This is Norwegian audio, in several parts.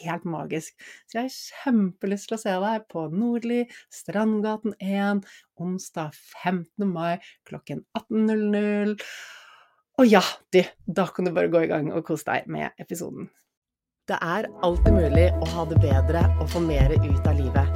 helt magisk. Så jeg har kjempelyst til å se deg på Nordli, Strandgaten 1, onsdag 15. mai klokken 18.00. Og ja, du, da kan du bare gå i gang og kose deg med episoden. Det er alltid mulig å ha det bedre og få mer ut av livet.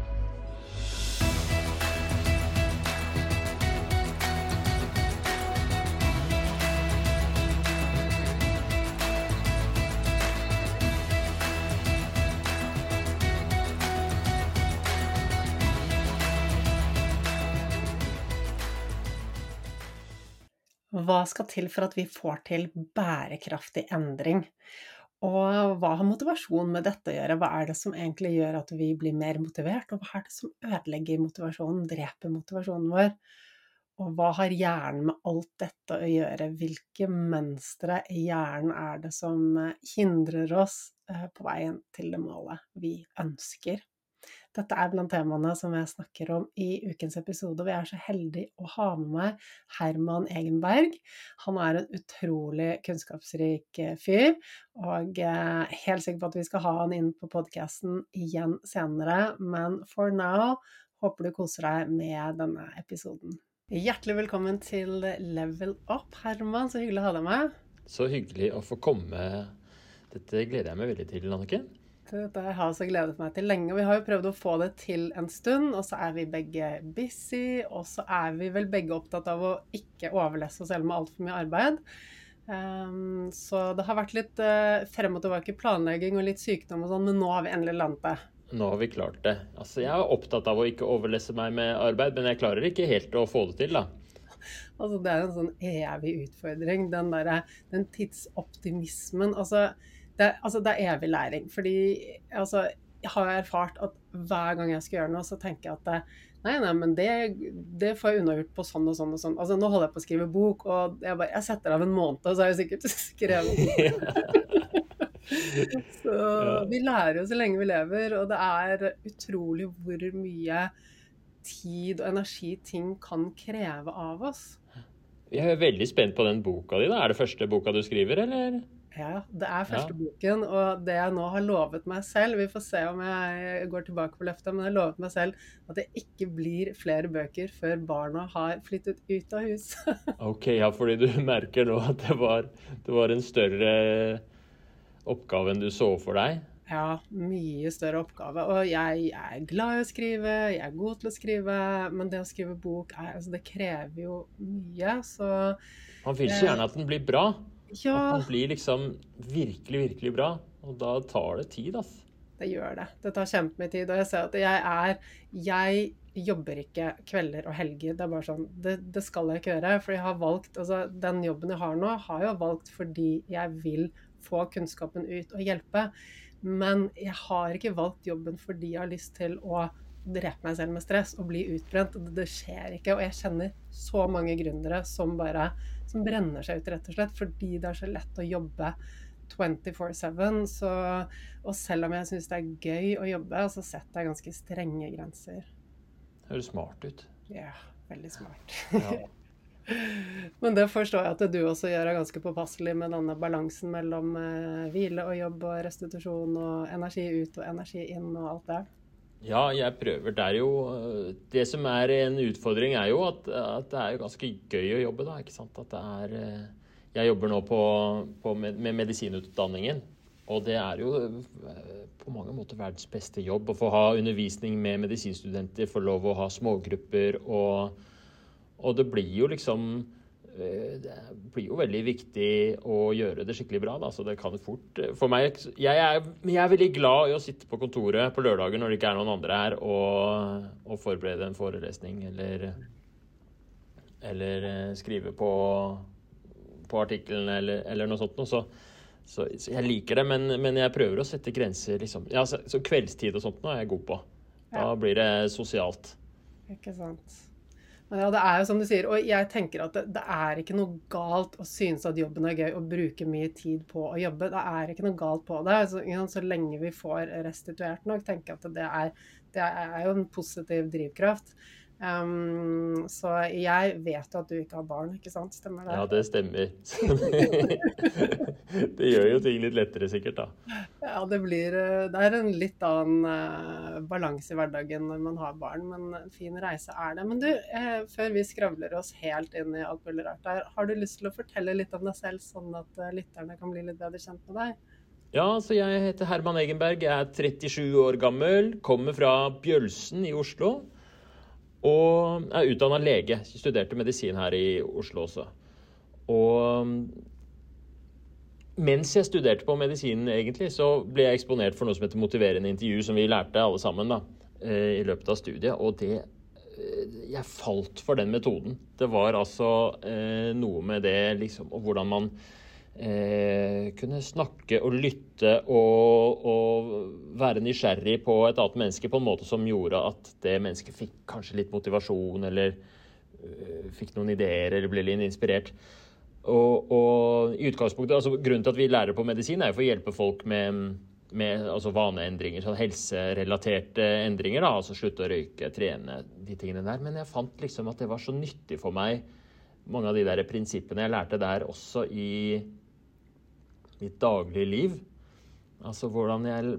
Hva skal til for at vi får til bærekraftig endring? Og hva har motivasjon med dette å gjøre? Hva er det som egentlig gjør at vi blir mer motivert, og hva er det som ødelegger motivasjonen, dreper motivasjonen vår? Og hva har hjernen med alt dette å gjøre? Hvilke mønstre i hjernen er det som hindrer oss eh, på veien til det målet vi ønsker? Dette er blant temaene som jeg snakker om i ukens episode. og Vi er så heldige å ha med meg Herman Egenberg. Han er en utrolig kunnskapsrik eh, fyr, og helt sikker på at vi skal ha han inn på podkasten igjen senere. Men for now håper du koser deg med denne episoden. Hjertelig velkommen til Level Up, Herman. Så hyggelig å ha deg med. Så hyggelig å få komme. Dette gleder jeg meg veldig til, Annike. Dette har jeg så gledet meg til lenge. Vi har jo prøvd å få det til en stund, og så er vi begge busy. Og så er vi vel begge opptatt av å ikke overlesse oss selv med altfor mye arbeid. Um, så det har vært litt uh, frem og tilbake planlegging og litt sykdom og sånn, men nå har vi endelig landet det. Nå har vi klart det. Altså, jeg er opptatt av å ikke overlesse meg med arbeid, men jeg klarer ikke helt å få det til, da. Altså, det er en sånn evig utfordring, den derre den tidsoptimismen. Altså det, altså, det er evig læring. Fordi altså, jeg har erfart at hver gang jeg skal gjøre noe, så tenker jeg at det, Nei, nei, men det, det får jeg unnagjort på sånn og sånn og sånn. Altså, nå holder jeg på å skrive bok, og jeg, bare, jeg setter av en måned, og så har jeg sikkert skrevet Så vi lærer jo så lenge vi lever, og det er utrolig hvor mye tid og energi ting kan kreve av oss. Jeg er veldig spent på den boka di. da. Er det første boka du skriver, eller? Ja, det er første boken, og det jeg nå har lovet meg selv Vi får se om jeg går tilbake på løftet, men jeg har lovet meg selv at det ikke blir flere bøker før barna har flyttet ut av hus. ok, ja, fordi du merker nå at det var, det var en større oppgave enn du så for deg? Ja, mye større oppgave. Og jeg, jeg, er glad i å skrive, jeg er god til å skrive, men det å skrive bok, er, altså, det krever jo mye, så Man vil så gjerne at den blir bra. Ja. At den blir liksom virkelig, virkelig bra. Og da tar det tid, altså. Det gjør det. Det tar kjempemye tid. Og jeg ser at jeg er Jeg jobber ikke kvelder og helger. Det er bare sånn Det, det skal jeg ikke gjøre. For jeg har valgt Altså, den jobben jeg har nå, har jeg valgt fordi jeg vil få kunnskapen ut og hjelpe. Men jeg har ikke valgt jobben fordi jeg har lyst til å drepe meg selv med stress og bli utbrent. Det skjer ikke. Og jeg kjenner så mange gründere som bare som brenner seg ut, rett og slett, fordi det er så lett å jobbe 24-7. Og selv om jeg syns det er gøy å jobbe, så setter jeg ganske strenge grenser. Det høres smart ut. Ja, veldig smart. Ja. Men det forstår jeg at du også gjør er ganske påpasselig med denne balansen mellom eh, hvile og jobb og restitusjon og energi ut og energi inn og alt det. Ja, jeg prøver. Det jo Det som er en utfordring, er jo at, at det er ganske gøy å jobbe, da. Ikke sant. At det er eh, Jeg jobber nå på, på med, med medisinutdanningen. Og det er jo eh, på mange måter verdens beste jobb å få ha undervisning med medisinstudenter, få lov å ha smågrupper og og det blir jo liksom det blir jo veldig viktig å gjøre det skikkelig bra. Da. Så det kan fort eh, For meg jeg er, jeg er, veldig glad i å sitte på kontoret på lørdager når det ikke er noen andre her, og, og forberede en forelesning eller, eller eh, skrive på, på artikkelen eller, eller, noe sånt. Så, så, så, jeg liker det, men, men, jeg prøver å sette grenser. Liksom. Ja, så, så kveldstid og sånt nå er jeg god på. Da blir det sosialt. Ikke sant. Ja, det er jo som du sier, og jeg tenker at det, det, er ikke noe galt å synes at jobben er gøy og bruke mye tid på å jobbe. Det er ikke noe galt på det. Så, så lenge vi får restituert nok, tenker jeg at det er, det er jo en positiv drivkraft. Um, så jeg vet jo at du ikke har barn, ikke sant? Stemmer det? Ja, det stemmer. det gjør jo ting litt lettere, sikkert, da. Ja, det blir eh, Det er en litt annen uh, balanse i hverdagen når man har barn, men en fin reise er det. Men du, uh, før vi skravler oss helt inn i alt mulig rart der, har du lyst til å fortelle litt om deg selv, sånn at uh, lytterne kan bli litt bedre kjent med deg? Ja, så jeg heter Herman Egenberg, jeg er 37 år gammel, kommer fra Bjølsen i Oslo. Og er utdanna lege. Studerte medisin her i Oslo også. Og mm, mens jeg studerte på medisinen, egentlig, så ble jeg eksponert for noe som heter motiverende intervju, som vi lærte alle sammen da, eh, i løpet av studiet. Og det eh, Jeg falt for den metoden. Det var altså eh, noe med det liksom, og hvordan man eh, kunne snakke og lytte og, og, være nysgjerrig på et annet menneske på en måte som gjorde at det mennesket fikk kanskje litt motivasjon, eller uh, fikk noen ideer, eller ble litt inspirert. Og, og, i utgangspunktet, altså Grunnen til at vi lærer på medisin, er jo for å hjelpe folk med, med altså vaneendringer, sånn helserelaterte endringer. da, Altså slutte å røyke, trene, de tingene der. Men jeg fant liksom at det var så nyttig for meg, mange av de der prinsippene jeg lærte der, også i mitt daglige liv. Altså hvordan jeg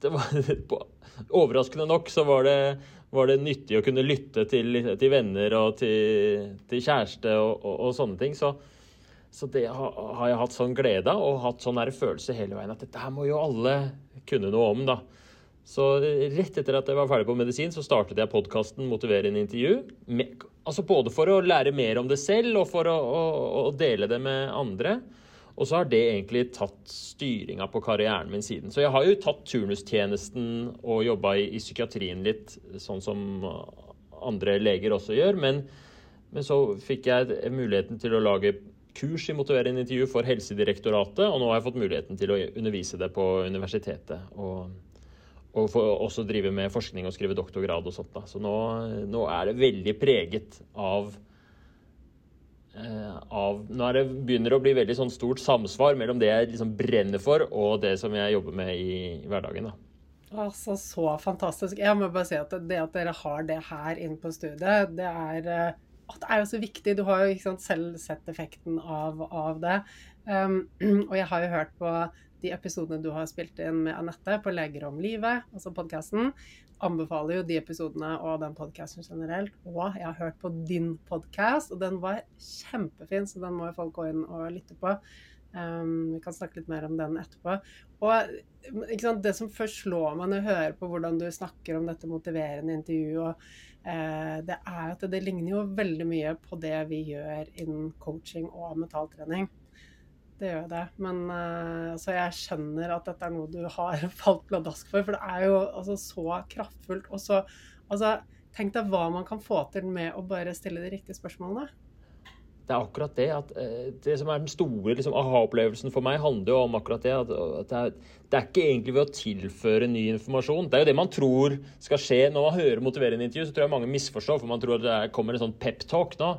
det var, Overraskende nok så var det, var det, nyttig å kunne lytte til, til venner og til, til kjæreste og, og, og, sånne ting. Så, så det har, jeg hatt sånn glede av, og hatt sånn følelse hele veien at dette her må jo alle kunne noe om, da. Så rett etter at jeg var ferdig på medisin, så startet jeg podkasten Motiverende intervju. Med, altså både for å lære mer om det selv, og for å, å, å dele det med andre. Og så har det egentlig tatt styringa på karrieren min siden. Så jeg har jo tatt turnustjenesten og jobba i, i, psykiatrien litt, sånn som andre leger også gjør. Men, men så fikk jeg muligheten til å lage kurs i motiverende intervju for Helsedirektoratet, og nå har jeg fått muligheten til å undervise det på universitetet. Og, og også drive med forskning og skrive doktorgrad og sånt. Da. Så nå, nå er det veldig preget av av Nå er det begynner å bli veldig sånn stort samsvar mellom det jeg liksom brenner for, og det som jeg jobber med i, i hverdagen. da. Altså, Så fantastisk. Jeg må bare si at det at dere har det her inne på studiet, det er, eh, det er jo så viktig. Du har jo sant, selv sett effekten av, av det. Um, og jeg har jo hørt på de episodene du har spilt inn med Anette på Leger om livet, altså podkasten anbefaler jo de episodene og den podkasten generelt. Og jeg har hørt på din podkast, og den var kjempefin, så den må jo folk gå inn og lytte på. Um, vi kan snakke litt mer om den etterpå. Og sant, Det som først slår meg når jeg hører på hvordan du snakker om dette motiverende intervjuet, uh, det er at det ligner jo veldig mye på det vi gjør innen coaching og mentaltrening det gjør det. Men uh, så jeg skjønner at dette er noe du har falt pladask for. For det er jo altså, så kraftfullt. Og så altså, Tenk deg hva man kan få til med å bare stille de riktige spørsmålene. Det er akkurat det. at uh, Det som er den store liksom, aha-opplevelsen for meg, handler jo om akkurat det. At, at det, er, det, er, ikke egentlig ved å tilføre ny informasjon. Det er jo det man tror skal skje. Når man hører motiverende intervju, så tror jeg mange misforstår, for man tror at det kommer en sånn pep-talk nå.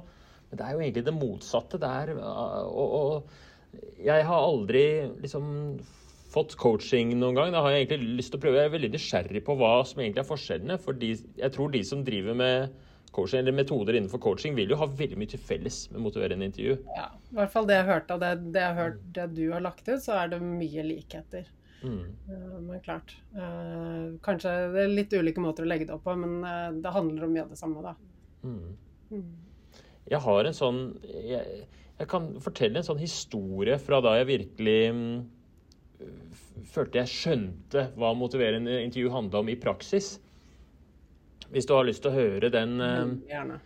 Men det er jo egentlig det motsatte. Det er, uh, å og jeg har aldri liksom fått coaching noen gang. Da har jeg egentlig lyst til å prøve. Jeg er veldig nysgjerrig på hva som egentlig er forskjellene. For jeg tror de som driver med coaching, eller metoder innenfor coaching, vil jo ha veldig mye til felles med motiverende intervju. Ja, i hvert fall det jeg hørte av det, det, jeg hørt, det du har lagt ut, så er det mye likheter. Mm. Men klart. Eh, kanskje det er litt ulike måter å legge det opp på, men eh, det handler om mye av det samme, da. Mm. Mm. Jeg har en sånn jeg, jeg kan fortelle en sånn historie fra da jeg virkelig mm, følte jeg skjønte hva motiverende intervju handla om i praksis. Hvis du har lyst til å høre den mm, Gjerne.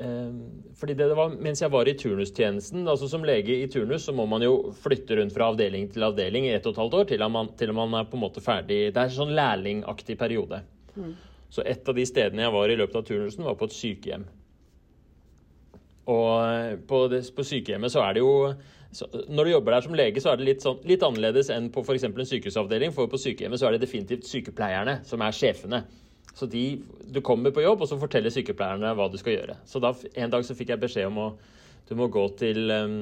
Eh, fordi det var mens jeg var i turnustjenesten. altså Som lege i turnus så må man jo flytte rundt fra avdeling til avdeling i ett og et halvt år til man, til man er på en måte ferdig. Det er en sånn lærlingaktig periode. Mm. Så et av de stedene jeg var i løpet av turnusen, var på et sykehjem. Og eh, på, det, på sykehjemmet så er det jo så, Når du jobber der som lege, så er det litt, sånn, litt annerledes enn på f.eks. en sykehusavdeling. For på sykehjemmet så er det definitivt sykepleierne som er sjefene. Så de, du kommer på jobb, og så forteller sykepleierne hva du skal gjøre. Så da, en dag så fikk jeg beskjed om å du må gå til um,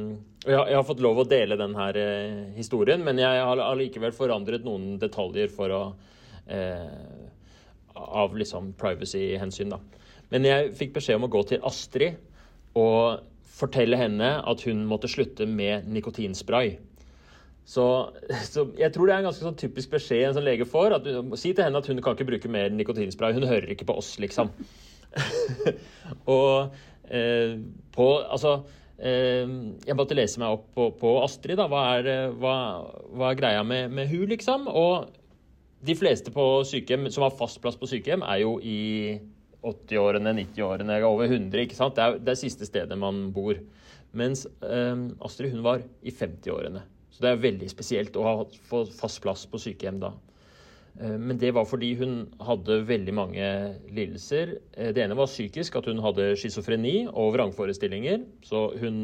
jeg, jeg, har fått lov å dele denne uh, historien, men jeg har allikevel forandret noen detaljer for å uh, Av liksom privacy-hensyn, da. Men jeg fikk beskjed om å gå til Astrid og fortelle henne at hun måtte slutte med nikotinspray. Så, så, jeg tror det er en ganske sånn typisk beskjed en sånn lege får. at Si til henne at hun kan ikke bruke mer nikotinspray. Hun hører ikke på oss, liksom. og eh, på Altså eh, Jeg måtte lese meg opp på, på Astrid. da, Hva er, hva, hva er greia med, med hun, liksom? Og de fleste på sykehjem som har fast plass på sykehjem, er jo i 80-årene, 90-årene, over 100. ikke sant? Det er det er siste stedet man bor. Mens eh, Astrid hun var i 50-årene. Så det er veldig spesielt å ha fått fast plass på sykehjem da. Eh, men det var fordi hun hadde veldig mange lidelser. Eh, det ene var psykisk, at hun hadde schizofreni og vrangforestillinger. Så hun,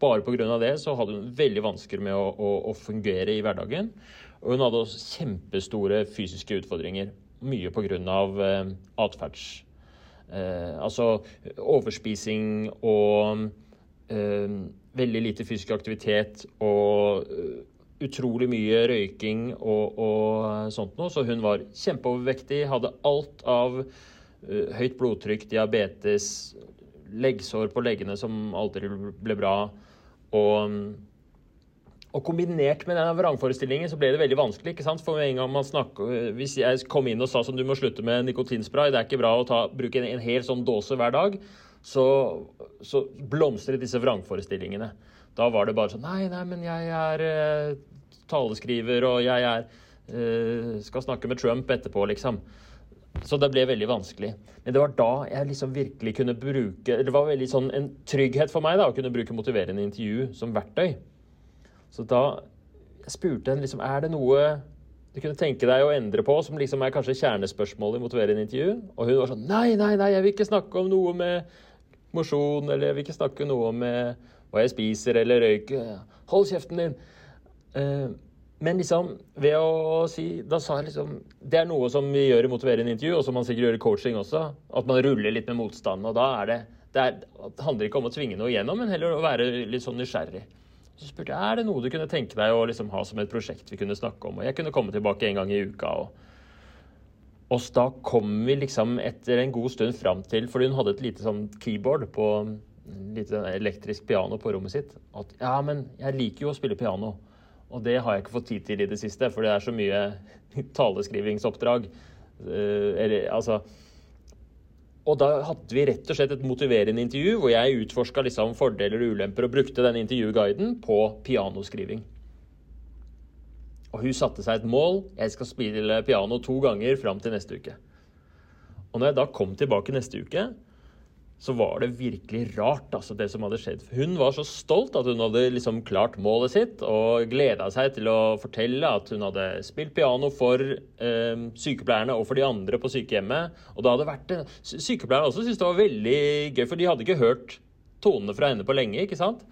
bare pga. det så hadde hun veldig vansker med å, å, å fungere i hverdagen. Og hun hadde også kjempestore fysiske utfordringer. Mye pga. atferdsproblemer Eh, altså overspising og eh, veldig lite fysisk aktivitet og eh, utrolig mye røyking og, og sånt noe, så hun var kjempeovervektig, hadde alt av høyt blodtrykk, diabetes, leggsår på leggene som aldri ble bra. Og, og kombinert med denne vrangforestillingen så ble det veldig vanskelig. ikke sant? For en gang man snakker, Hvis jeg kom inn og sa som du må slutte med nikotinspray, det er ikke bra å ta, bruke en, en hel sånn dåse hver dag, så, så blomstret disse vrangforestillingene. Da var det bare sånn Nei, nei, men jeg er eh, taleskriver, og jeg er, eh, skal snakke med Trump etterpå, liksom. Så det ble veldig vanskelig. Men det var da jeg liksom virkelig kunne bruke Det var veldig sånn en trygghet for meg da, å kunne bruke motiverende intervju som verktøy. Så da jeg spurte henne liksom, er det noe du kunne tenke deg å endre på, som liksom er kanskje kjernespørsmålet i motiverende intervju. Og hun var sånn Nei, nei, nei, jeg vil ikke snakke om noe med mosjon, eller jeg vil ikke snakke noe med hva jeg spiser eller røyker. Hold kjeften din! Uh, men liksom, ved å si Da sa jeg liksom Det er noe som vi gjør i motiverende intervju, og som man sikkert gjør i coaching også. At man ruller litt med motstand. Og da er det Det, er, det handler ikke om å tvinge noe igjennom, men heller å være litt sånn nysgjerrig. Så spurte jeg er det noe du kunne tenke deg å liksom ha som et prosjekt vi kunne snakke om. Og jeg kunne komme tilbake en gang i uka. Og, og da kom vi liksom etter en god stund fram til For hun hadde et lite sånn keyboard på lite elektrisk piano på rommet sitt. At ja, men jeg liker jo å spille piano. Og det har jeg ikke fått tid til i det siste, for det er så mye taleskrivingsoppdrag. Uh, eller, altså og da hadde vi rett og slett et motiverende intervju hvor jeg utforska liksom fordeler og ulemper og brukte den intervjuguiden på pianoskriving. Og hun satte seg et mål. Jeg skal spille piano to ganger fram til neste uke. Og når jeg da kom tilbake neste uke, så var det virkelig rart, altså, det som hadde skjedd. Hun var så stolt at hun hadde liksom klart målet sitt, og gleda seg til å fortelle at hun hadde spilt piano for eh, sykepleierne og for de andre på sykehjemmet. Og det hadde vært Sykepleierne også syntes det var veldig gøy, for de hadde ikke hørt tonene fra henne på lenge. ikke sant?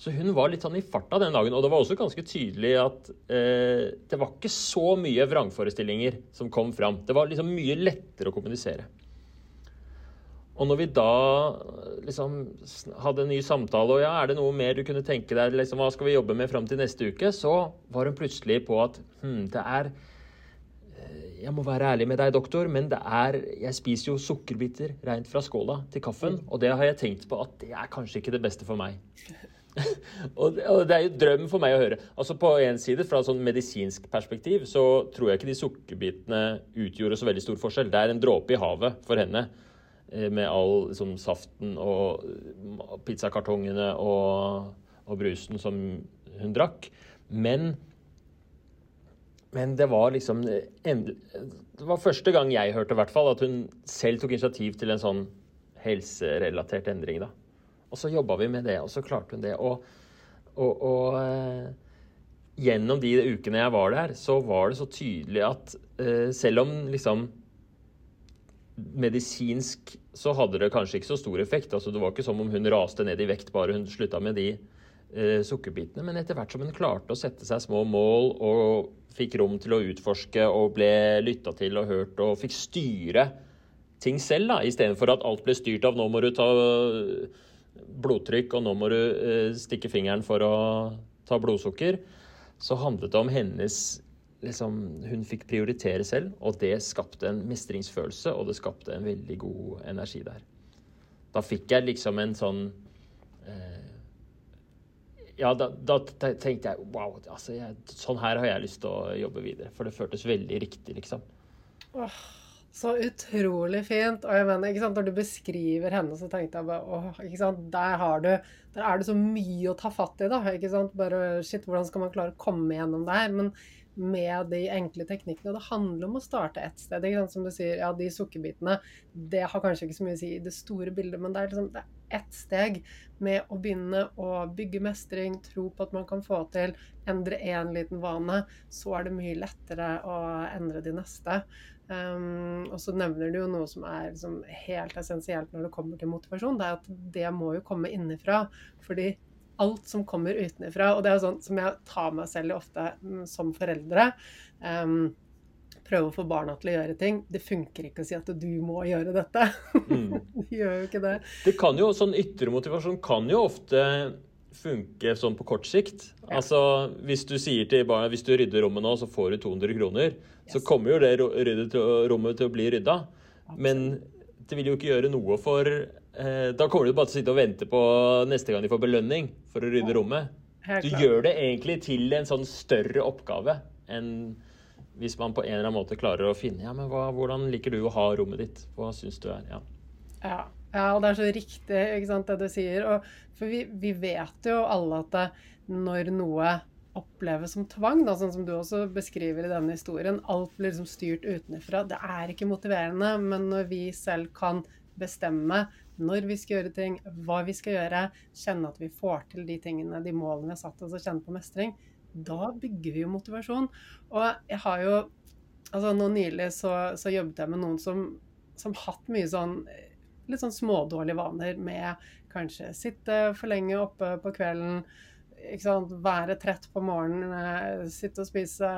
Så hun var litt sånn i farta den dagen. Og det var også ganske tydelig at eh, det var ikke så mye vrangforestillinger som kom fram. Det var liksom mye lettere å kommunisere. Og når vi da liksom hadde en ny samtale, og ja, er det noe mer du kunne tenke deg, liksom, hva skal vi jobbe med fram til neste uke, så var hun plutselig på at hm, det er eh, Jeg må være ærlig med deg, doktor, men det er Jeg spiser jo sukkerbiter rent fra skåla til kaffen, og det har jeg tenkt på at det er kanskje ikke det beste for meg. og, det, og det er jo drøm for meg å høre. Altså På en side, fra sånn medisinsk perspektiv, så tror jeg ikke de sukkerbitene utgjorde så veldig stor forskjell. Det er en dråpe i havet for henne. Eh, med all liksom, saften og pizzakartongene og, og, brusen som hun drakk. Men, men det var liksom Det var første gang jeg hørte hvert fall, at hun selv tok initiativ til en sånn helserelatert endring. da. Og så jobba vi med det, og så klarte hun det. Og, og, og eh, gjennom de ukene jeg var der, så var det så tydelig at eh, selv om liksom medisinsk så hadde det kanskje ikke så stor effekt. altså Det var ikke som om hun raste ned i vekt bare hun slutta med de eh, sukkerbitene. Men etter hvert som hun klarte å sette seg små mål og fikk rom til å utforske og ble lytta til og hørt og fikk styre ting selv, da, istedenfor at alt ble styrt av nå må du ta blodtrykk og nå må du eh, stikke fingeren for å ta blodsukker, så handlet det om hennes liksom, hun fikk prioritere selv, og det skapte en mestringsfølelse, og det skapte en veldig god energi der. Da fikk jeg liksom en sånn eh, Ja, da, da, tenkte jeg wow, altså jeg, sånn her har jeg lyst til å jobbe videre. For det føltes veldig riktig, liksom. Åh, så utrolig fint. Og jeg mener, ikke sant, når du beskriver henne, så tenkte jeg bare åh, ikke sant, der har du Der er det så mye å ta fatt i, da. ikke sant, Bare shit, hvordan skal man klare å komme gjennom det her? Men med de enkle teknikkene. Og Det handler om å starte ett sted. Som du sier, ja, de sukkerbitene, det har kanskje ikke så mye å si i det store bildet, men det er, liksom, det ett steg med å begynne å bygge mestring, tro på at man kan få til, endre én liten vane, så er det mye lettere å endre de neste. Um, og så nevner du jo noe som er liksom helt essensielt når det kommer til motivasjon. Det er at det må jo komme innifra. Fordi alt som kommer utenfra. Og det er sånn som jeg tar meg selv ofte mm, som foreldre. Um, prøve å få barna til å gjøre ting. Det funker ikke å si at du må gjøre dette. Mm. de gjør jo ikke det. Det kan jo, Sånn ytre motivasjon kan jo ofte funke sånn på kort sikt. Ja. Altså, Hvis du sier til barna hvis du rydder rommet nå, så får du 200 kroner, yes. så kommer jo det rommet til å bli rydda. Men det vil jo ikke gjøre noe for Da kommer du bare til å sitte og vente på neste gang de får belønning for å rydde rommet. Du gjør det egentlig til en sånn større oppgave enn hvis man på en eller annen måte klarer å finne ja, men hva, hvordan liker du å ha rommet ditt? Hva syns du er ja. ja. Ja, og det er så riktig ikke sant, det du sier. Og, for vi, vi, vet jo alle at det, når noe oppleves som tvang, da, sånn som du også beskriver i denne historien, alt blir liksom styrt utenfra. Det er ikke motiverende, men når vi selv kan bestemme når vi skal gjøre ting, hva vi skal gjøre, kjenne at vi får til de tingene, de målene vi har satt oss, og kjenne på mestring, da bygger vi jo motivasjon. Og jeg har jo Altså nå nylig så, så jobbet jeg med noen som, som hatt mye sånn litt sånn smådårlige vaner med kanskje sitte for lenge oppe på kvelden, være trett på morgenen, eh, sitte og spise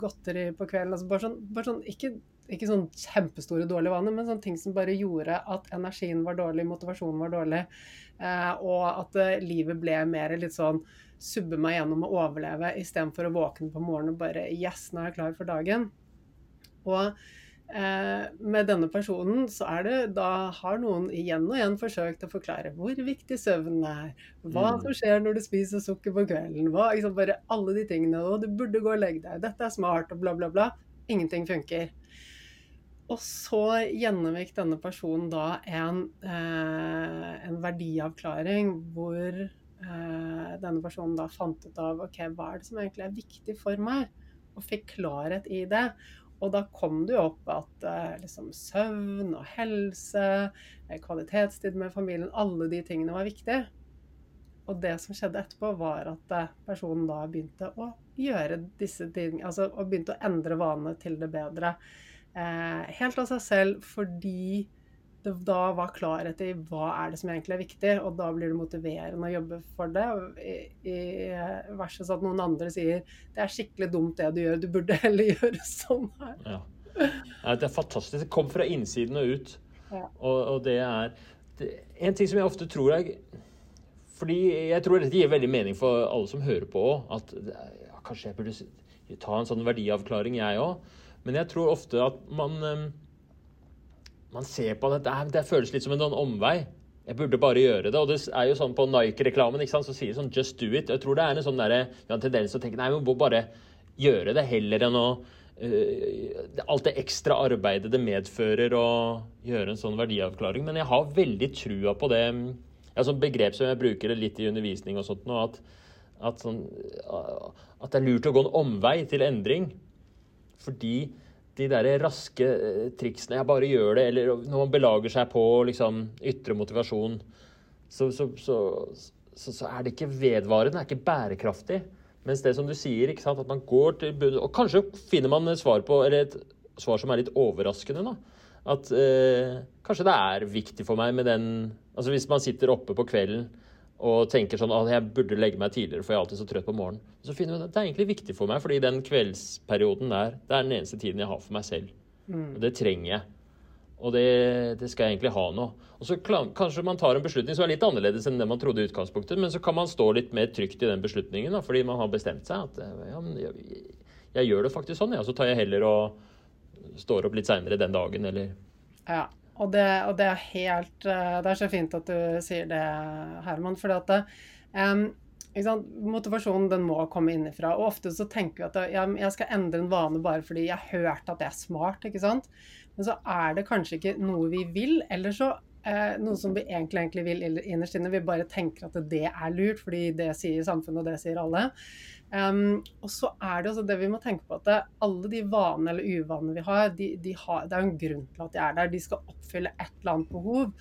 godteri på kvelden. Altså bare sånn, bare sånn ikke, ikke, sånn kjempestore dårlige vaner, men sånne ting som bare gjorde at energien var dårlig, motivasjonen var dårlig, eh, og at eh, livet ble mer litt sånn subbe meg gjennom å overleve istedenfor å våkne på morgenen og bare Yes, nå er jeg klar for dagen. Og Eh, med denne personen så er det Da har noen igjen og igjen forsøkt å forklare hvor viktig søvnen er, hva mm. som skjer når du spiser sukker på kvelden, hva, liksom bare alle de tingene. Og du burde gå og legge deg, dette er smart, og bla, bla, bla. Ingenting funker. Og så gjennomgikk denne personen da en, eh, en verdiavklaring hvor eh, denne personen da fant ut av ok, hva er det som egentlig er viktig for meg, og fikk klarhet i det. Og da kom det jo opp at eh, liksom, søvn og helse, eh, kvalitetstid med familien, alle de tingene var viktige. Og det som skjedde etterpå, var at eh, personen da begynte å gjøre disse tingene, altså og begynte å endre vanene til det bedre. Eh, helt av seg selv fordi det da var klarhet i hva er det som egentlig er viktig, og da blir det motiverende å jobbe for det. I, i versus at noen andre sier det er skikkelig dumt det du gjør, du burde heller gjøre sånn her. Ja. ja det er fantastisk. Det kom fra innsiden og ut. Ja. Og, og, det er det, En ting som jeg ofte tror er fordi jeg tror dette gir veldig mening for alle som hører på òg. At ja, kanskje jeg burde ta en sånn verdiavklaring, jeg òg. Men jeg tror ofte at man man ser på det, det, det føles litt som en sånn omvei. Jeg burde bare gjøre det. Og det er jo sånn på Nike-reklamen ikke sant, så sier det sånn 'just do it'. Jeg tror det er en sånn der, en tendens til å tenke nei, vi må bare gjøre det heller enn å uh, Alt det ekstra arbeidet det medfører å gjøre en sånn verdiavklaring. Men jeg har veldig trua på det. Ja, sånn begrep som jeg bruker litt i undervisning og sånt nå, at, at, sånn, at det er lurt å gå en omvei til endring. Fordi de der raske eh, triksene. Jeg bare gjør det. Eller når man belager seg på liksom, ytre motivasjon, så, så, så, så, er det ikke vedvarende, det er ikke bærekraftig. Mens det som du sier, sant, at man går til bunnen Og kanskje finner man et svar på Eller et svar som er litt overraskende, da. At eh, kanskje det er viktig for meg med den Altså hvis man sitter oppe på kvelden og tenker sånn at jeg burde legge meg tidligere, for jeg er alltid så trøtt på morgenen. Så finner vi at det er egentlig viktig for meg, fordi den kveldsperioden der, det er den eneste tiden jeg har for meg selv. Mm. Og det trenger jeg. Og det, det, skal jeg egentlig ha nå. Og så Kanskje man tar en beslutning som er litt annerledes enn det man trodde i utgangspunktet, men så kan man stå litt mer trygt i den beslutningen, da, fordi man har bestemt seg at ja, jeg, jeg, gjør det faktisk sånn, ja. Så tar jeg heller og står opp litt seinere den dagen, eller Ja. Og det, og det, er helt eh, Det er så fint at du sier det, Herman. For at um, Motivasjonen den må komme innenfra. Og ofte så tenker vi at ja, jeg skal endre en vane bare fordi jeg har hørt at det er smart. ikke sant? Men så er det kanskje ikke noe vi vil. Eller så eh, noe som vi egentlig, egentlig vil innerst inne. Vi bare tenker at det er lurt, fordi det sier samfunnet, og det sier alle. Um, og så er det også det vi må tenke på at alle de vanene eller uvanene vi har, de, de har, det er en grunn til at de er der. De skal oppfylle et eller annet behov.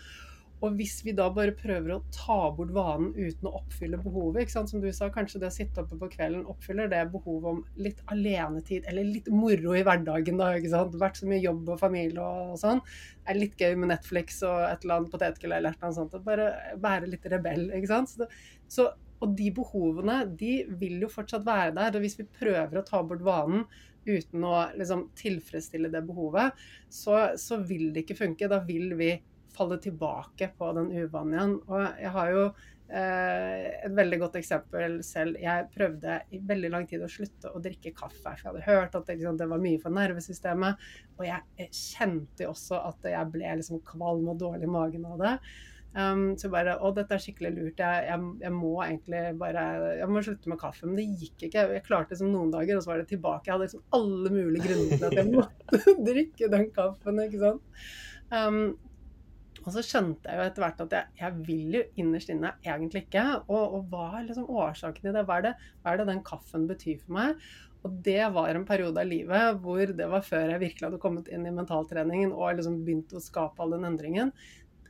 Og hvis vi da bare prøver å ta bort vanen uten å oppfylle behovet, som du sa, kanskje det å sitte oppe på kvelden oppfyller det behovet om litt alenetid, eller litt moro i hverdagen, da. ikke sant? Vært så mye jobb og familie og, sånn. Det er litt gøy med Netflix og et eller annet potetgull eller et eller annet sånt. Og bare være litt rebell, ikke sant. Så, det, så og de behovene de vil jo fortsatt være der. Og hvis vi prøver å ta bort vanen uten å liksom, tilfredsstille det behovet, så, så, vil det ikke funke. Da vil vi falle tilbake på den uvanen igjen. Og jeg har jo Eh, et veldig godt eksempel selv. Jeg prøvde i veldig lang tid å slutte å drikke kaffe. For jeg hadde hørt at det, liksom, det var mye for nervesystemet. Og jeg kjente jo også at jeg ble liksom kvalm og dårlig i magen av det. Um, så bare Å, dette er skikkelig lurt. Jeg, jeg, jeg, må egentlig bare Jeg må slutte med kaffe. Men det gikk ikke. Jeg klarte liksom noen dager, og så var det tilbake. Jeg hadde liksom alle mulige grunner til at jeg måtte drikke den kaffen. ikke sant? Um, og så skjønte jeg jo etter hvert at jeg, jeg vil jo innerst inne egentlig ikke. Og, og hva er liksom årsaken til det? Hva er det, hva er det den kaffen betyr for meg? Og det var en periode av livet hvor det var før jeg virkelig hadde kommet inn i mentaltreningen og liksom begynt å skape all den endringen.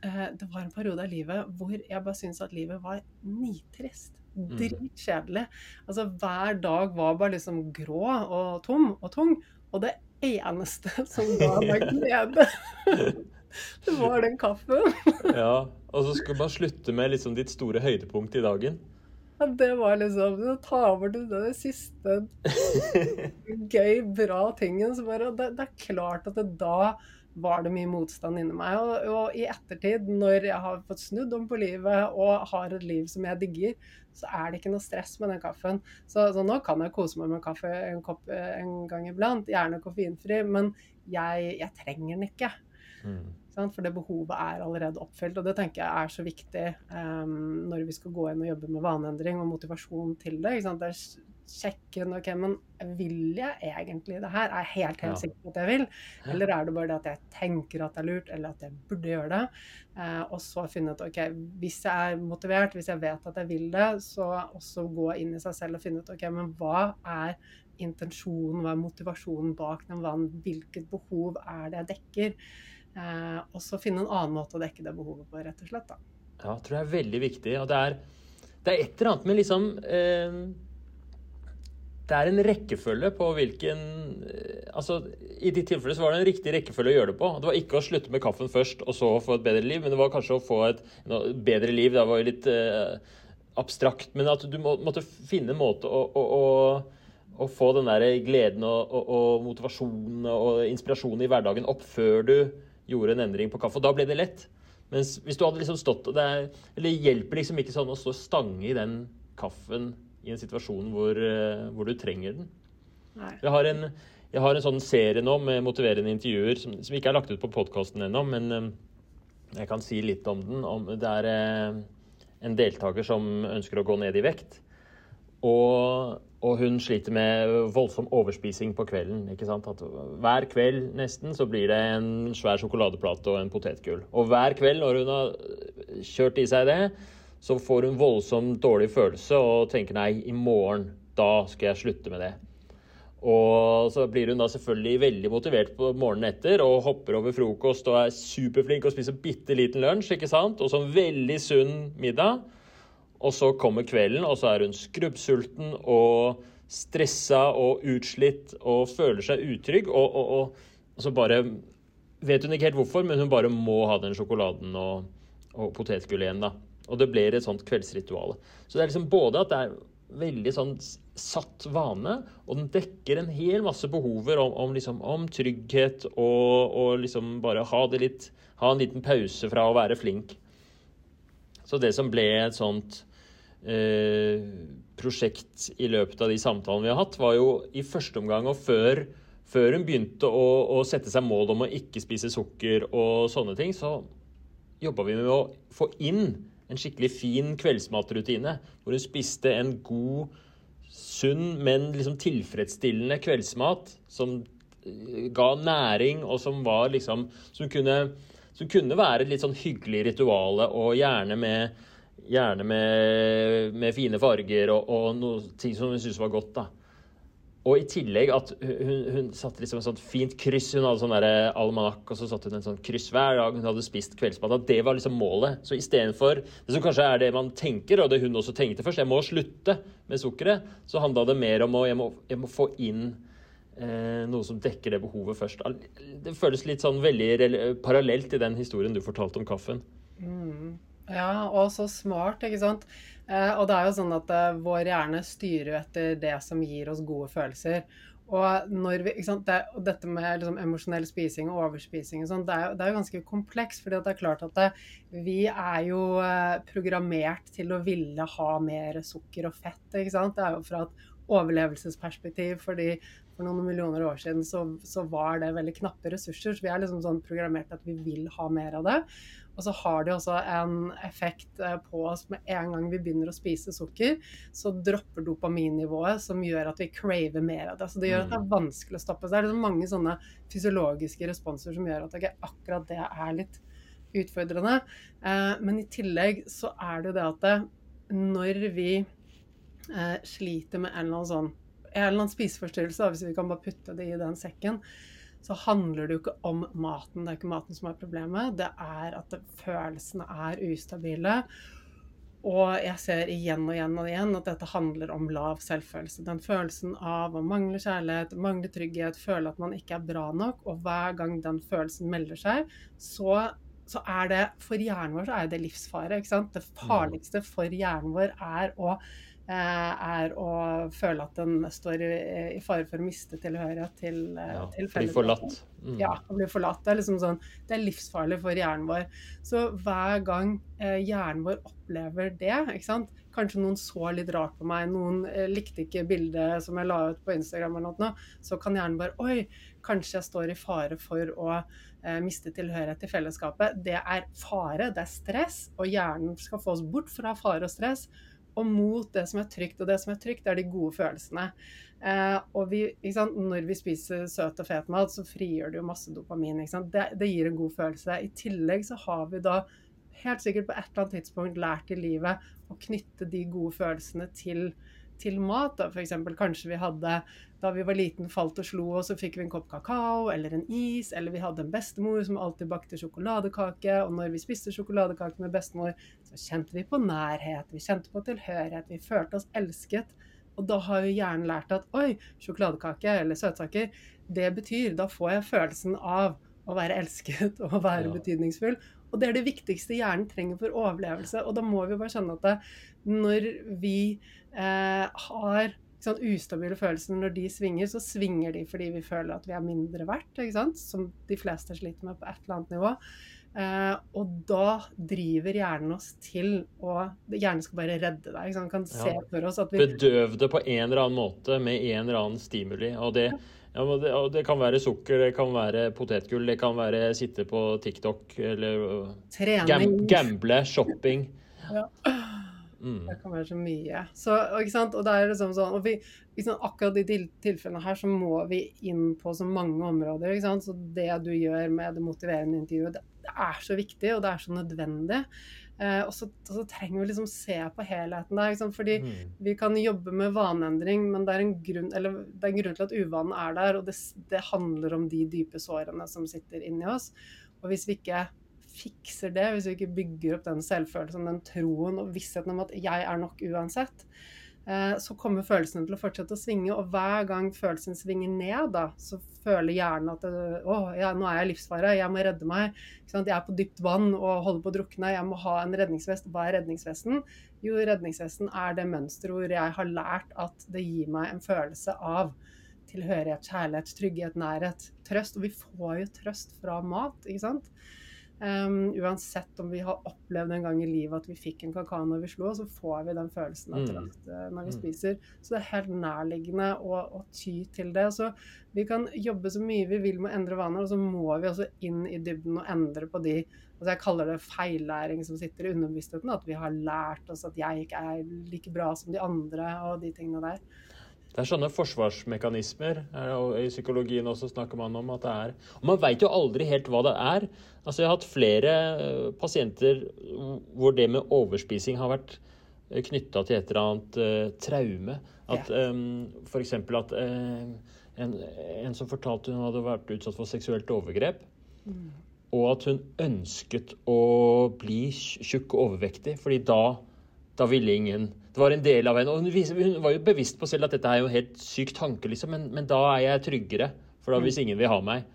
Eh, det var en periode av livet hvor jeg bare syntes at livet var nitrist. Mm. Dritkjedelig. Altså hver dag var bare liksom grå og tom og tung. Og det eneste som ga meg glede Det var den kaffen. ja, Og så skulle man slutte med liksom ditt store høydepunkt i dagen. Ja, det var liksom du tar over til den siste gøy, bra tingen. Så bare, det, det, er klart at det da var det mye motstand inni meg. Og, og, i ettertid, når jeg har fått snudd om på livet og har et liv som jeg digger, så er det ikke noe stress med den kaffen. Så, så nå kan jeg kose meg med kaffe en kopp eh, en gang iblant, gjerne koffeinfri, men jeg, jeg trenger den ikke. Mm. For det behovet er allerede oppfylt. Og det tenker jeg er så viktig um, når vi skal gå inn og jobbe med vaneendring og motivasjon til det. Det er sjekke ok, men vil jeg egentlig det her? Er jeg helt, helt ja. sikker på at jeg vil? Eller er det bare det at jeg tenker at det er lurt, eller at jeg burde gjøre det? Eh, og så finne ut ok, hvis jeg er motivert, hvis jeg vet at jeg vil det, så også gå inn i seg selv og finne ut ok, men hva er intensjonen, hva er motivasjonen bak den vann, Hvilket behov er det jeg dekker? Eh, og så finne en annen måte å dekke det behovet på, rett og slett. Da. Ja, jeg tror jeg er veldig viktig. Og det er, det er et eller annet med liksom eh, Det er en rekkefølge på hvilken eh, Altså, I ditt tilfelle så var det en riktig rekkefølge å gjøre det på. Det var ikke å slutte med kaffen først og så få et bedre liv, men det var kanskje å få et bedre liv. Det var jo litt eh, abstrakt, men at du må, måtte finne en måte å, å, å, å få den der gleden og, og, og motivasjonen og inspirasjonen i hverdagen opp før du gjorde en endring på kaffe. Og da ble det lett. Mens hvis du hadde liksom stått det er, Eller hjelper liksom ikke sånn å stå stange i den kaffen i en situasjon hvor, uh, hvor du trenger den. Jeg har, en, jeg har, en, sånn serie nå med motiverende intervjuer som, som ikke er lagt ut på podkasten ennå, men um, jeg kan si litt om den. Om, det er uh, en deltaker som ønsker å gå ned i vekt. Og og hun sliter med voldsom overspising på kvelden. ikke sant? At hver kveld nesten så blir det en svær sjokoladeplate og en potetgull. Og hver kveld når hun har kjørt i seg det, så får hun voldsomt dårlig følelse og tenker nei, i morgen, da skal jeg slutte med det. Og så blir hun da selvfølgelig veldig motivert på morgenen etter og hopper over frokost og er superflink og spiser bitte liten lunsj, ikke sant? Og en veldig sunn middag. Og så kommer kvelden, og så er hun skrubbsulten og stressa og utslitt og føler seg utrygg. Og, og, og, og, så bare vet hun ikke helt hvorfor, men hun bare må ha den sjokoladen og, og potetgullet igjen. da. Og det blir et sånt kveldsritual. Så det er liksom både at det er veldig sånn satt vane, og den dekker en hel masse behover om, om, liksom, om trygghet og, og, liksom bare ha det litt Ha en liten pause fra å være flink. Så det som ble et sånt Eh, prosjekt i løpet av de samtalene vi har hatt, var jo i første omgang og før, før hun begynte å, å, sette seg mål om å ikke spise sukker og sånne ting, så jobba vi med å få inn en skikkelig fin kveldsmatrutine. Hvor hun spiste en god, sunn, men liksom tilfredsstillende kveldsmat som eh, ga næring, og som var liksom Som kunne, som kunne være et litt sånn hyggelig rituale, og gjerne med Gjerne med, med fine farger og, og noe ting som hun syntes var godt. da. Og i tillegg at hun, hun satte liksom et sånt fint kryss. Hun hadde sånn almanakk, og så satte hun en sånn kryss hver dag hun hadde spist kveldsmat. At det var liksom målet. Så istedenfor det som kanskje er det man tenker, og det hun også tenkte først, jeg må slutte med sukkeret, så handla det mer om å jeg må, jeg må få inn eh, noe som dekker det behovet først. Det føles litt sånn veldig parallelt i den historien du fortalte om kaffen. Mm. Ja, og så smart, ikke sant. Eh, og det er jo sånn at eh, vår hjerne styrer etter det som gir oss gode følelser. Og, vi, det, dette med liksom, emosjonell spising og overspising og sånn, det, det, er jo ganske komplekst. fordi det er klart at det, vi er jo eh, programmert til å ville ha mer sukker og fett. Det er jo fra et overlevelsesperspektiv. fordi for noen millioner år siden så, så var det veldig knappe ressurser. Så vi er liksom sånn programmert at vi vil ha mer av det. Og så har det også en effekt eh, på oss med en gang vi begynner å spise sukker, så dropper dopaminnivået, som gjør at vi craver mer av det. Så det gjør at det er vanskelig å stoppe. Så det er liksom mange sånne fysiologiske responser som gjør at okay, akkurat det er litt utfordrende. Eh, men i tillegg så er det jo det at når vi eh, sliter med en eller annen sånn en eller annen spiseforstyrrelse, hvis vi kan bare putte det i den sekken, så handler det jo ikke om maten. Det er ikke maten som er problemet. Det er at følelsene er ustabile. Og jeg ser igjen og igjen og igjen at dette handler om lav selvfølelse. Den følelsen av å mangle kjærlighet, mangle trygghet, føle at man ikke er bra nok. Og hver gang den følelsen melder seg, så, så er det For hjernen vår så er det livsfare. ikke sant? Det farligste for hjernen vår er å er å føle at den står i, i fare for å miste tilhørighet til, eh, ja, til Bli forlatt. Mm. Ja, bli forlatt. Det er, liksom sånn, det er livsfarlig for hjernen vår. Så hver gang eh, hjernen vår opplever det, ikke sant? kanskje noen så litt rart på meg, noen eh, likte ikke bildet som jeg la ut på Instagram, eller noe, så kan hjernen bare Oi, kanskje jeg står i fare for å eh, miste tilhørighet til fellesskapet. Det er fare, det er stress, og hjernen skal få oss bort fra fare og stress og mot det som er trygt. Og det som er trygt, er de gode følelsene. Eh, og vi, når vi spiser søt og fet mat, så frigjør det jo masse dopamin. Det, det, gir en god følelse. I tillegg så har vi da helt sikkert på et eller annet tidspunkt lært i livet å knytte de gode følelsene til til mat. Da. For eksempel, kanskje vi hadde da vi var liten falt og slo oss, så fikk vi en kopp kakao eller en is. Eller vi hadde en bestemor som alltid bakte sjokoladekake. Og når vi spiste sjokoladekake med bestemor, så kjente vi på nærhet, vi kjente på tilhørighet, vi følte oss elsket. Og da har jo hjernen lært at oi, sjokoladekake eller søtsaker, det betyr Da får jeg følelsen av å være elsket og å være ja. betydningsfull. Og det er det viktigste hjernen trenger for overlevelse. Og da må vi bare skjønne at det, når vi eh, har sånn ustabile følelser, når de svinger, så svinger de fordi vi føler at vi er mindre verdt, som de fleste sliter med på et eller annet nivå. Eh, og da driver hjernen oss til å Hjernen skal bare redde deg. Ikke kan se ja. for oss at vi Bedøv det på en eller annen måte med en eller annen stimuli. Og det, ja, det, og det, kan være sukker, det kan være potetgull, det kan være sitte på TikTok eller Trening. gamble, shopping. Ja. Mm. Det kan være så mye. Så, og, og det er liksom sånn, og vi, liksom, akkurat i de tilfellene her så må vi inn på så mange områder. Så det du gjør med det motiverende intervjuet, det, det er så viktig, og det er så nødvendig. Eh, og, så, og, så, trenger vi liksom se på helheten der. Fordi mm. vi kan jobbe med vaneendring, men det er en grunn, det er en grunn til at uvanen er der. Og det, det handler om de dype sårene som sitter inni oss. Og hvis vi ikke fikser det, hvis vi ikke bygger opp den selvfølelsen, den troen og vissheten om at jeg er nok uansett, så kommer følelsene til å fortsette å svinge. Og hver gang følelsen svinger ned, da, så føler hjernen at å, ja, nå er jeg i livsfare, jeg må redde meg. Jeg er på dypt vann og holder på å drukne, jeg må ha en redningsvest. Hva er redningsvesten? Jo, redningsvesten er det mønsteret hvor jeg har lært at det gir meg en følelse av tilhørighet, kjærlighet, trygghet, nærhet, trøst. Og vi får jo trøst fra mat, ikke sant. Um, uansett om vi har opplevd en gang i livet at vi fikk en kakao når vi slo, så får vi den følelsen av trøst mm. når vi mm. spiser. Så det er helt nærliggende å, å, ty til det. Så vi kan jobbe så mye vi vil med å endre vaner, og så må vi også inn i dybden og endre på de altså Jeg kaller det feillæring som sitter i underbevisstheten. At vi har lært oss at jeg ikke er like bra som de andre og de tingene der. Det er sånne forsvarsmekanismer. og I psykologien også snakker man om at det er Og man veit jo aldri helt hva det er. Altså Jeg har hatt flere eh, pasienter hvor det med overspising har vært eh, knytta til et eller annet uh, traume. At ja. um, f.eks. at uh, en, en, som fortalte hun hadde vært utsatt for seksuelt overgrep. Mm. Og at hun ønsket å bli tjukk og overvektig, fordi da, da ville ingen det var en del av henne. Og hun, var jo bevisst på selv at dette er jo en helt syk tanke, liksom. Men, men, da er jeg tryggere. For da hvis mm. ingen vil ha meg.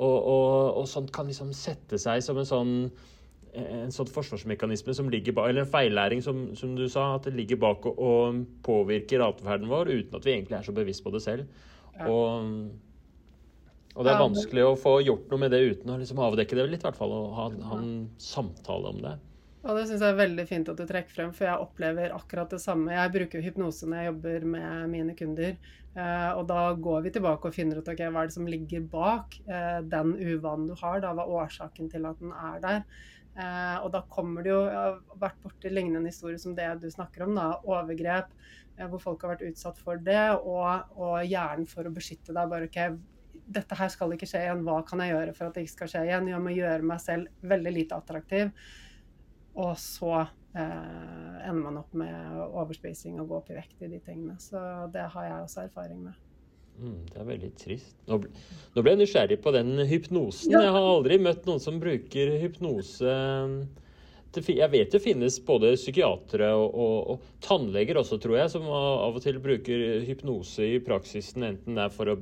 Og, og, og sånt kan liksom sette seg som en sånn en sånn forsvarsmekanisme som ligger bak, eller en feillæring, som, som du sa, at det ligger bak og, og påvirker atferden vår uten at vi egentlig er så bevisst på det selv. Ja. Og, og, det er vanskelig å få gjort noe med det uten å liksom avdekke det litt, i hvert fall. Og ha, ha en samtale om det. Og det syns jeg er veldig fint at du trekker frem, for jeg opplever akkurat det samme. Jeg bruker hypnose når jeg jobber med mine kunder. Eh, og da går vi tilbake og finner ut okay, hva er det som ligger bak eh, den uvanen du har. Da, hva er årsaken til at den er der. Eh, og da kommer det jo Jeg har vært borti lignende historier som det du snakker om. da, Overgrep hvor folk har vært utsatt for det. Og, og hjernen for å beskytte deg. bare ok, dette her skal ikke skje igjen. Hva kan jeg gjøre for at det ikke skal skje igjen? Jeg må gjøre meg selv veldig lite attraktiv. Og så eh, ender man opp med overspising og gå opp i vekt i de tingene. Så det har jeg også erfaring med. Mm, det er veldig trist. Nå ble, nå ble, jeg nysgjerrig på den hypnosen. Ja. Jeg har aldri møtt noen som bruker hypnose Jeg vet det finnes både psykiatere og, og, og, tannleger også, tror jeg, som av og til bruker hypnose i praksisen, enten det er for å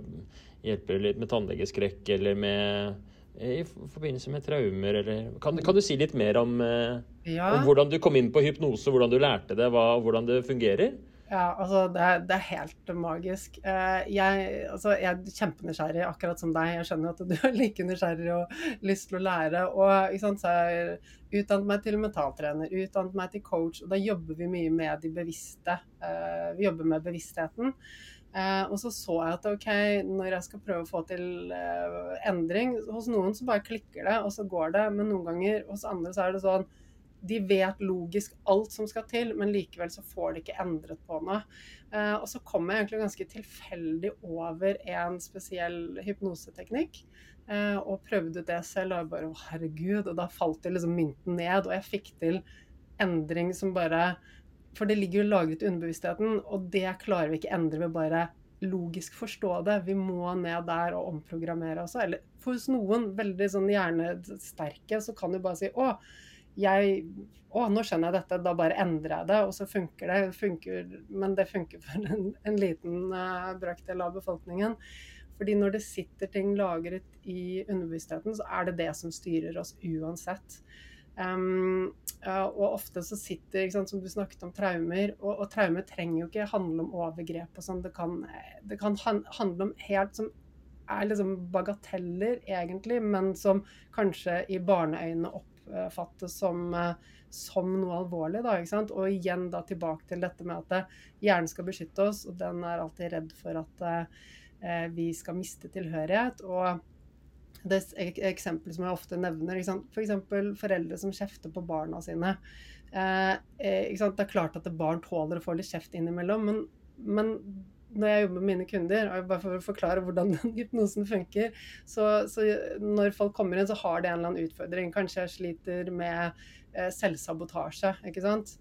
hjelpe litt med tannlegeskrekk eller med i forbindelse med traumer, eller Kan, kan du si litt mer om, eh, ja. om, hvordan du kom inn på hypnose, hvordan du lærte det, hva, hvordan det fungerer? Ja, altså det er, det er helt magisk. Eh, jeg, altså, jeg, er kjempenysgjerrig, akkurat som deg. Jeg skjønner at du er like nysgjerrig og lyst til å lære. Og sant, så jeg utdannet meg til mentaltrener, utdannet meg til coach, og da jobber vi mye med de bevisste. Eh, vi jobber med bevisstheten. Eh, og så så jeg at ok, når jeg skal prøve å få til eh, endring Hos noen så bare klikker det, og så går det. Men noen ganger hos andre så er det sånn De vet logisk alt som skal til, men likevel så får de ikke endret på noe. Eh, og så kom jeg egentlig ganske tilfeldig over en spesiell hypnoseteknikk. Og prøvde ut det selv, og bare å herregud. Og da falt det liksom mynten ned, og jeg fikk til endring som bare for det ligger jo lagret i underbevisstheten, og det klarer vi ikke endre ved bare logisk forstå det. Vi må ned der og omprogrammere også. Eller for noen veldig sånn hjernesterke, så kan du bare si å, jeg, å, nå skjønner jeg dette, da bare endrer jeg det, og så funker det. Funker, men det funker for en, en liten uh, brøkdel av befolkningen. Fordi når det sitter ting lagret i underbevisstheten, så er det det som styrer oss uansett. Um, og ofte så sitter, sant, som du snakket om, traumer. Og, og, traumer trenger jo ikke handle om overgrep og sånn. Det kan, det kan handle om helt som er liksom bagateller, egentlig, men som kanskje i barneøynene oppfattes som, som noe alvorlig. Da, ikke sant? Og igjen da tilbake til dette med at hjernen skal beskytte oss, og den er alltid redd for at eh, vi skal miste tilhørighet. og det eksempelet som jeg ofte nevner. F.eks. For foreldre som kjefter på barna sine. Eh, eh det er klart at barn tåler å få litt kjeft innimellom, men, men når jeg jobber med mine kunder, og bare for å forklare hvordan den hypnosen funker, så, så, når folk kommer inn, så har de en eller annen utfordring. Kanskje jeg sliter med eh, selvsabotasje, ikke sant.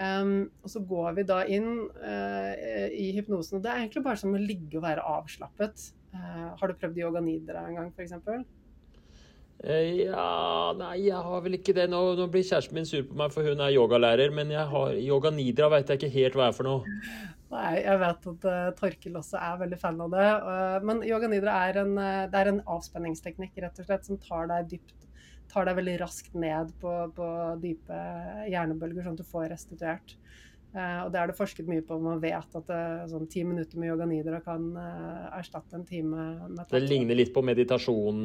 Um, og så går vi da inn uh, i hypnosen, og det er egentlig bare som å ligge og være avslappet. Uh, har du prøvd yoga nidra en gang, f.eks.? Eh, ja Nei, jeg har vel ikke det. Nå, nå, blir kjæresten min sur på meg, for hun er yogalærer. Men jeg har, yoga nidra vet jeg ikke helt hva er for noe. Nei, jeg vet at uh, Torkil også er veldig fan av det. Uh, men yoga nidra er en, uh, det er en avspenningsteknikk rett og slett, som tar deg dypt tar deg veldig raskt ned på, på dype hjernebølger, sånn at du får restituert. Uh, og det er det forsket mye på. Man vet at uh, sånn ti minutter med yoga nidra kan uh, erstatte en time med Det ligner litt på meditasjon,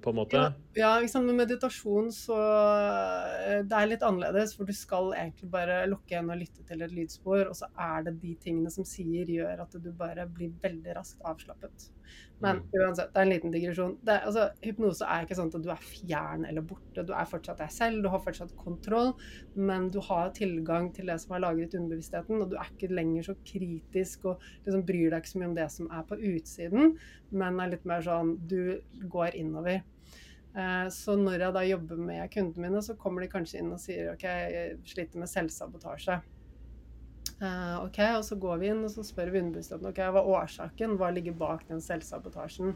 på en måte? Ja, ja liksom, med meditasjon så Det er litt annerledes, for du skal egentlig bare lukke igjen og lytte til et lydspor, og så er det de tingene som sier, gjør at du bare blir veldig raskt avslappet. Men mm. uansett, det er en liten digresjon. Det, altså, hypnose er ikke sånn at du er fjern eller borte. Du er fortsatt deg selv, du har fortsatt kontroll, men du har tilgang til det som er lagret i underbevisstheten, og du er ikke lenger så kritisk og liksom bryr deg ikke så mye om det som er på utsiden, men er litt mer sånn du går innover. Eh, så når jeg da jobber med kundene mine, så kommer de kanskje inn og sier OK, jeg sliter med selvsabotasje. Uh, ok, og Så går vi inn og så spør vi underbevisstheten ok, hva er årsaken, hva ligger bak den selvsabotasjen.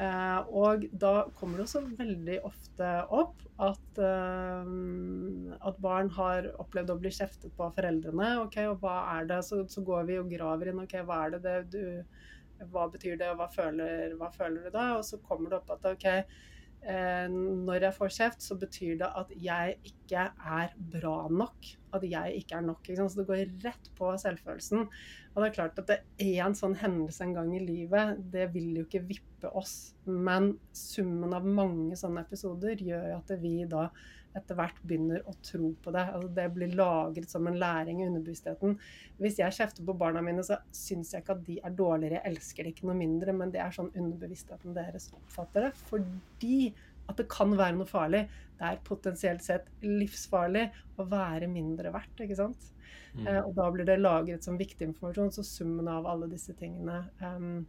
Uh, og da kommer det også veldig ofte opp at, uh, at barn har opplevd å bli kjeftet på av foreldrene. ok, og hva er det, Så, så går vi og graver inn. ok, Hva er det, det du, hva betyr det, og hva føler, hva føler, du da? Og så kommer det opp at ok, når jeg får kjeft, så betyr det at jeg ikke er bra nok. At jeg ikke er nok. Ikke så det går rett på selvfølelsen. Og det er klart at det er en sånn hendelse en gang i livet, det vil jo ikke vippe oss. Men summen av mange sånne episoder gjør jo at vi da etter hvert begynner å tro på det. Altså det blir lagret som en læring i underbevisstheten. Hvis jeg kjefter på barna mine, så syns jeg ikke at de er dårligere. Jeg elsker det ikke noe mindre, men det er sånn underbevisstheten deres oppfatter det. Fordi at det kan være noe farlig. Det er potensielt sett livsfarlig å være mindre verdt, ikke sant. Mm. Eh, og da blir det lagret som viktig informasjon. Så summen av alle disse tingene um,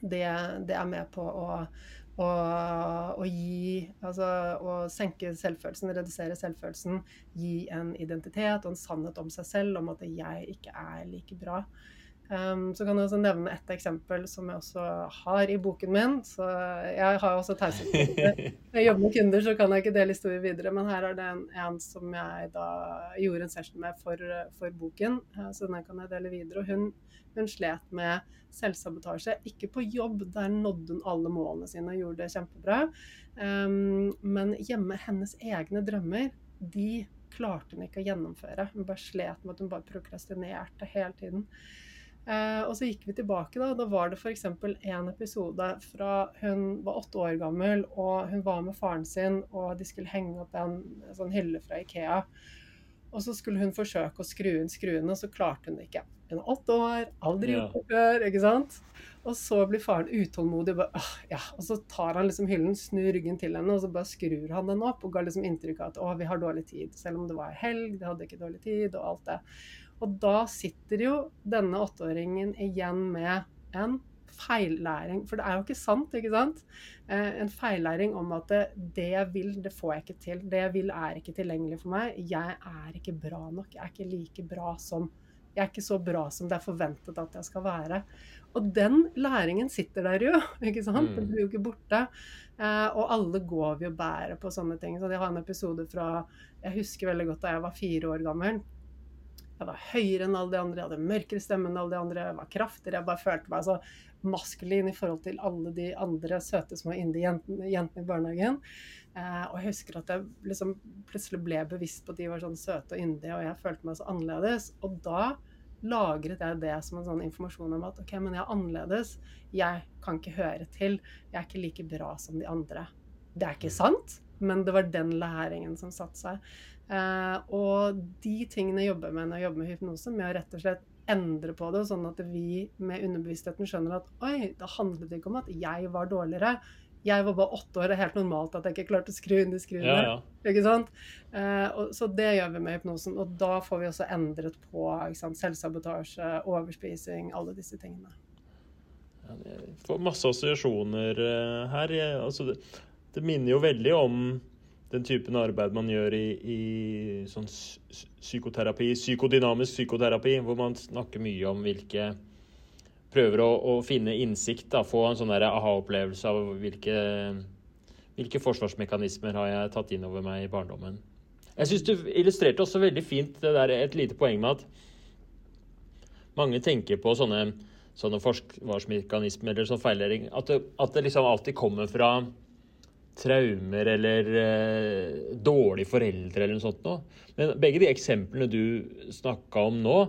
det, det, er med på å, å, å gi Altså å senke selvfølelsen, redusere selvfølelsen. Gi en identitet og en sannhet om seg selv, om at jeg ikke er like bra. Um, så kan jeg også nevne et eksempel som jeg også har i boken min. Så jeg har også taushetsplikt. Når jeg jobber med kunder, så kan jeg ikke dele historier videre. Men her er det en, en som jeg da gjorde en session med for, for boken, så den kan jeg dele videre. Og hun, hun slet med selvsabotasje. Ikke på jobb, der nådde hun alle målene sine og gjorde det kjempebra. Um, men hjemme, hennes egne drømmer, de klarte hun ikke å gjennomføre. Hun bare slet med at hun bare prokrastinerte hele tiden. Eh, og så gikk vi tilbake, da. Da var det f.eks. en episode fra hun var åtte år gammel, og hun var med faren sin, og de skulle henge opp en, sånn hylle fra Ikea. Og så skulle hun forsøke å skru inn skruene, og så klarte hun det ikke. Hun er åtte år, aldri gjort det før, ikke sant. Og så blir faren utålmodig, bare, ja. og så tar han liksom hyllen, snur ryggen til henne, og så bare skrur han den opp og ga liksom inntrykk av at å, vi har dårlig tid. Selv om det var helg, de hadde ikke dårlig tid, og alt det. Og da sitter jo denne åtteåringen igjen med en feillæring. For det er jo ikke sant, ikke sant? Eh, en feillæring om at det, jeg vil, det får jeg ikke til. Det jeg vil, er ikke tilgjengelig for meg. Jeg er ikke bra nok. Jeg er ikke like bra som Jeg er ikke så bra som det er forventet at jeg skal være. Og den læringen sitter der jo, ikke sant? Den mm. blir jo ikke borte. Eh, og alle går vi og bærer på sånne ting. Så jeg har en episode fra Jeg husker veldig godt da jeg var fire år gammel. Jeg var høyere enn alle de andre, jeg hadde mørkere stemme enn alle de andre, jeg var kraftigere. Jeg bare følte meg så maskulin i forhold til alle de andre søte små indie-jentene jentene i barnehagen. Eh, og jeg husker at jeg liksom plutselig ble bevisst på at de var sånn søte og yndige, og jeg følte meg så annerledes. Og da lagret jeg det som en sånn informasjon om at ok, men jeg er annerledes. Jeg kan ikke høre til. Jeg er ikke like bra som de andre. Det er ikke sant, men det var den læringen som satte seg. Eh, og de tingene jobber med når jeg jobber med hypnose, med å rett og slett endre på det, sånn at vi med underbevisstheten skjønner at oi, det handlet ikke om at jeg var dårligere. Jeg var bare åtte år, det er helt normalt at jeg ikke klarte å skru inn de skruene. Ja, ja. Ikke sant? Eh, og, så det gjør vi med hypnosen. Og da får vi også endret på selvsabotasje, overspising, alle disse tingene. Ja, jeg får masse assosiasjoner uh, her. Altså, det, det minner jo veldig om den typen arbeid man gjør i, i sånn psykoterapi, psykodynamisk psykoterapi, hvor man snakker mye om hvilke Prøver å, å finne innsikt, da, få en sånn aha-opplevelse av hvilke, hvilke forsvarsmekanismer har jeg tatt inn over meg i barndommen. Jeg syns du illustrerte også veldig fint det der, et lite poeng med at mange tenker på sånne, sånne forsvarsmekanismer eller sånn feillæring. At det, at det liksom alltid kommer fra traumer eller eh, dårlige foreldre eller noe sånt noe. Men begge de eksemplene du snakka om nå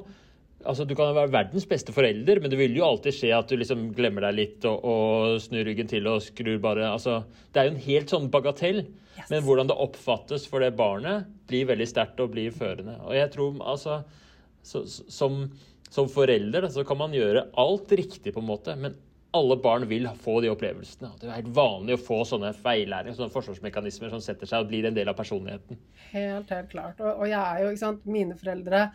altså Du kan være verdens beste forelder, men det vil jo alltid skje at du liksom glemmer deg litt og, og snur ryggen til og skrur bare altså, Det er jo en helt sånn bagatell. Yes. Men hvordan det oppfattes for det barnet, blir veldig sterkt og blir førende. Og jeg tror altså så, som, som forelder så kan man gjøre alt riktig, på en måte, men alle barn vil få de opplevelsene. Det er helt vanlig å få sånne feillæringer, sånne forsvarsmekanismer som setter seg og blir en del av personligheten. Helt, helt klart. Og, og jeg er jo, ikke sant, mine foreldre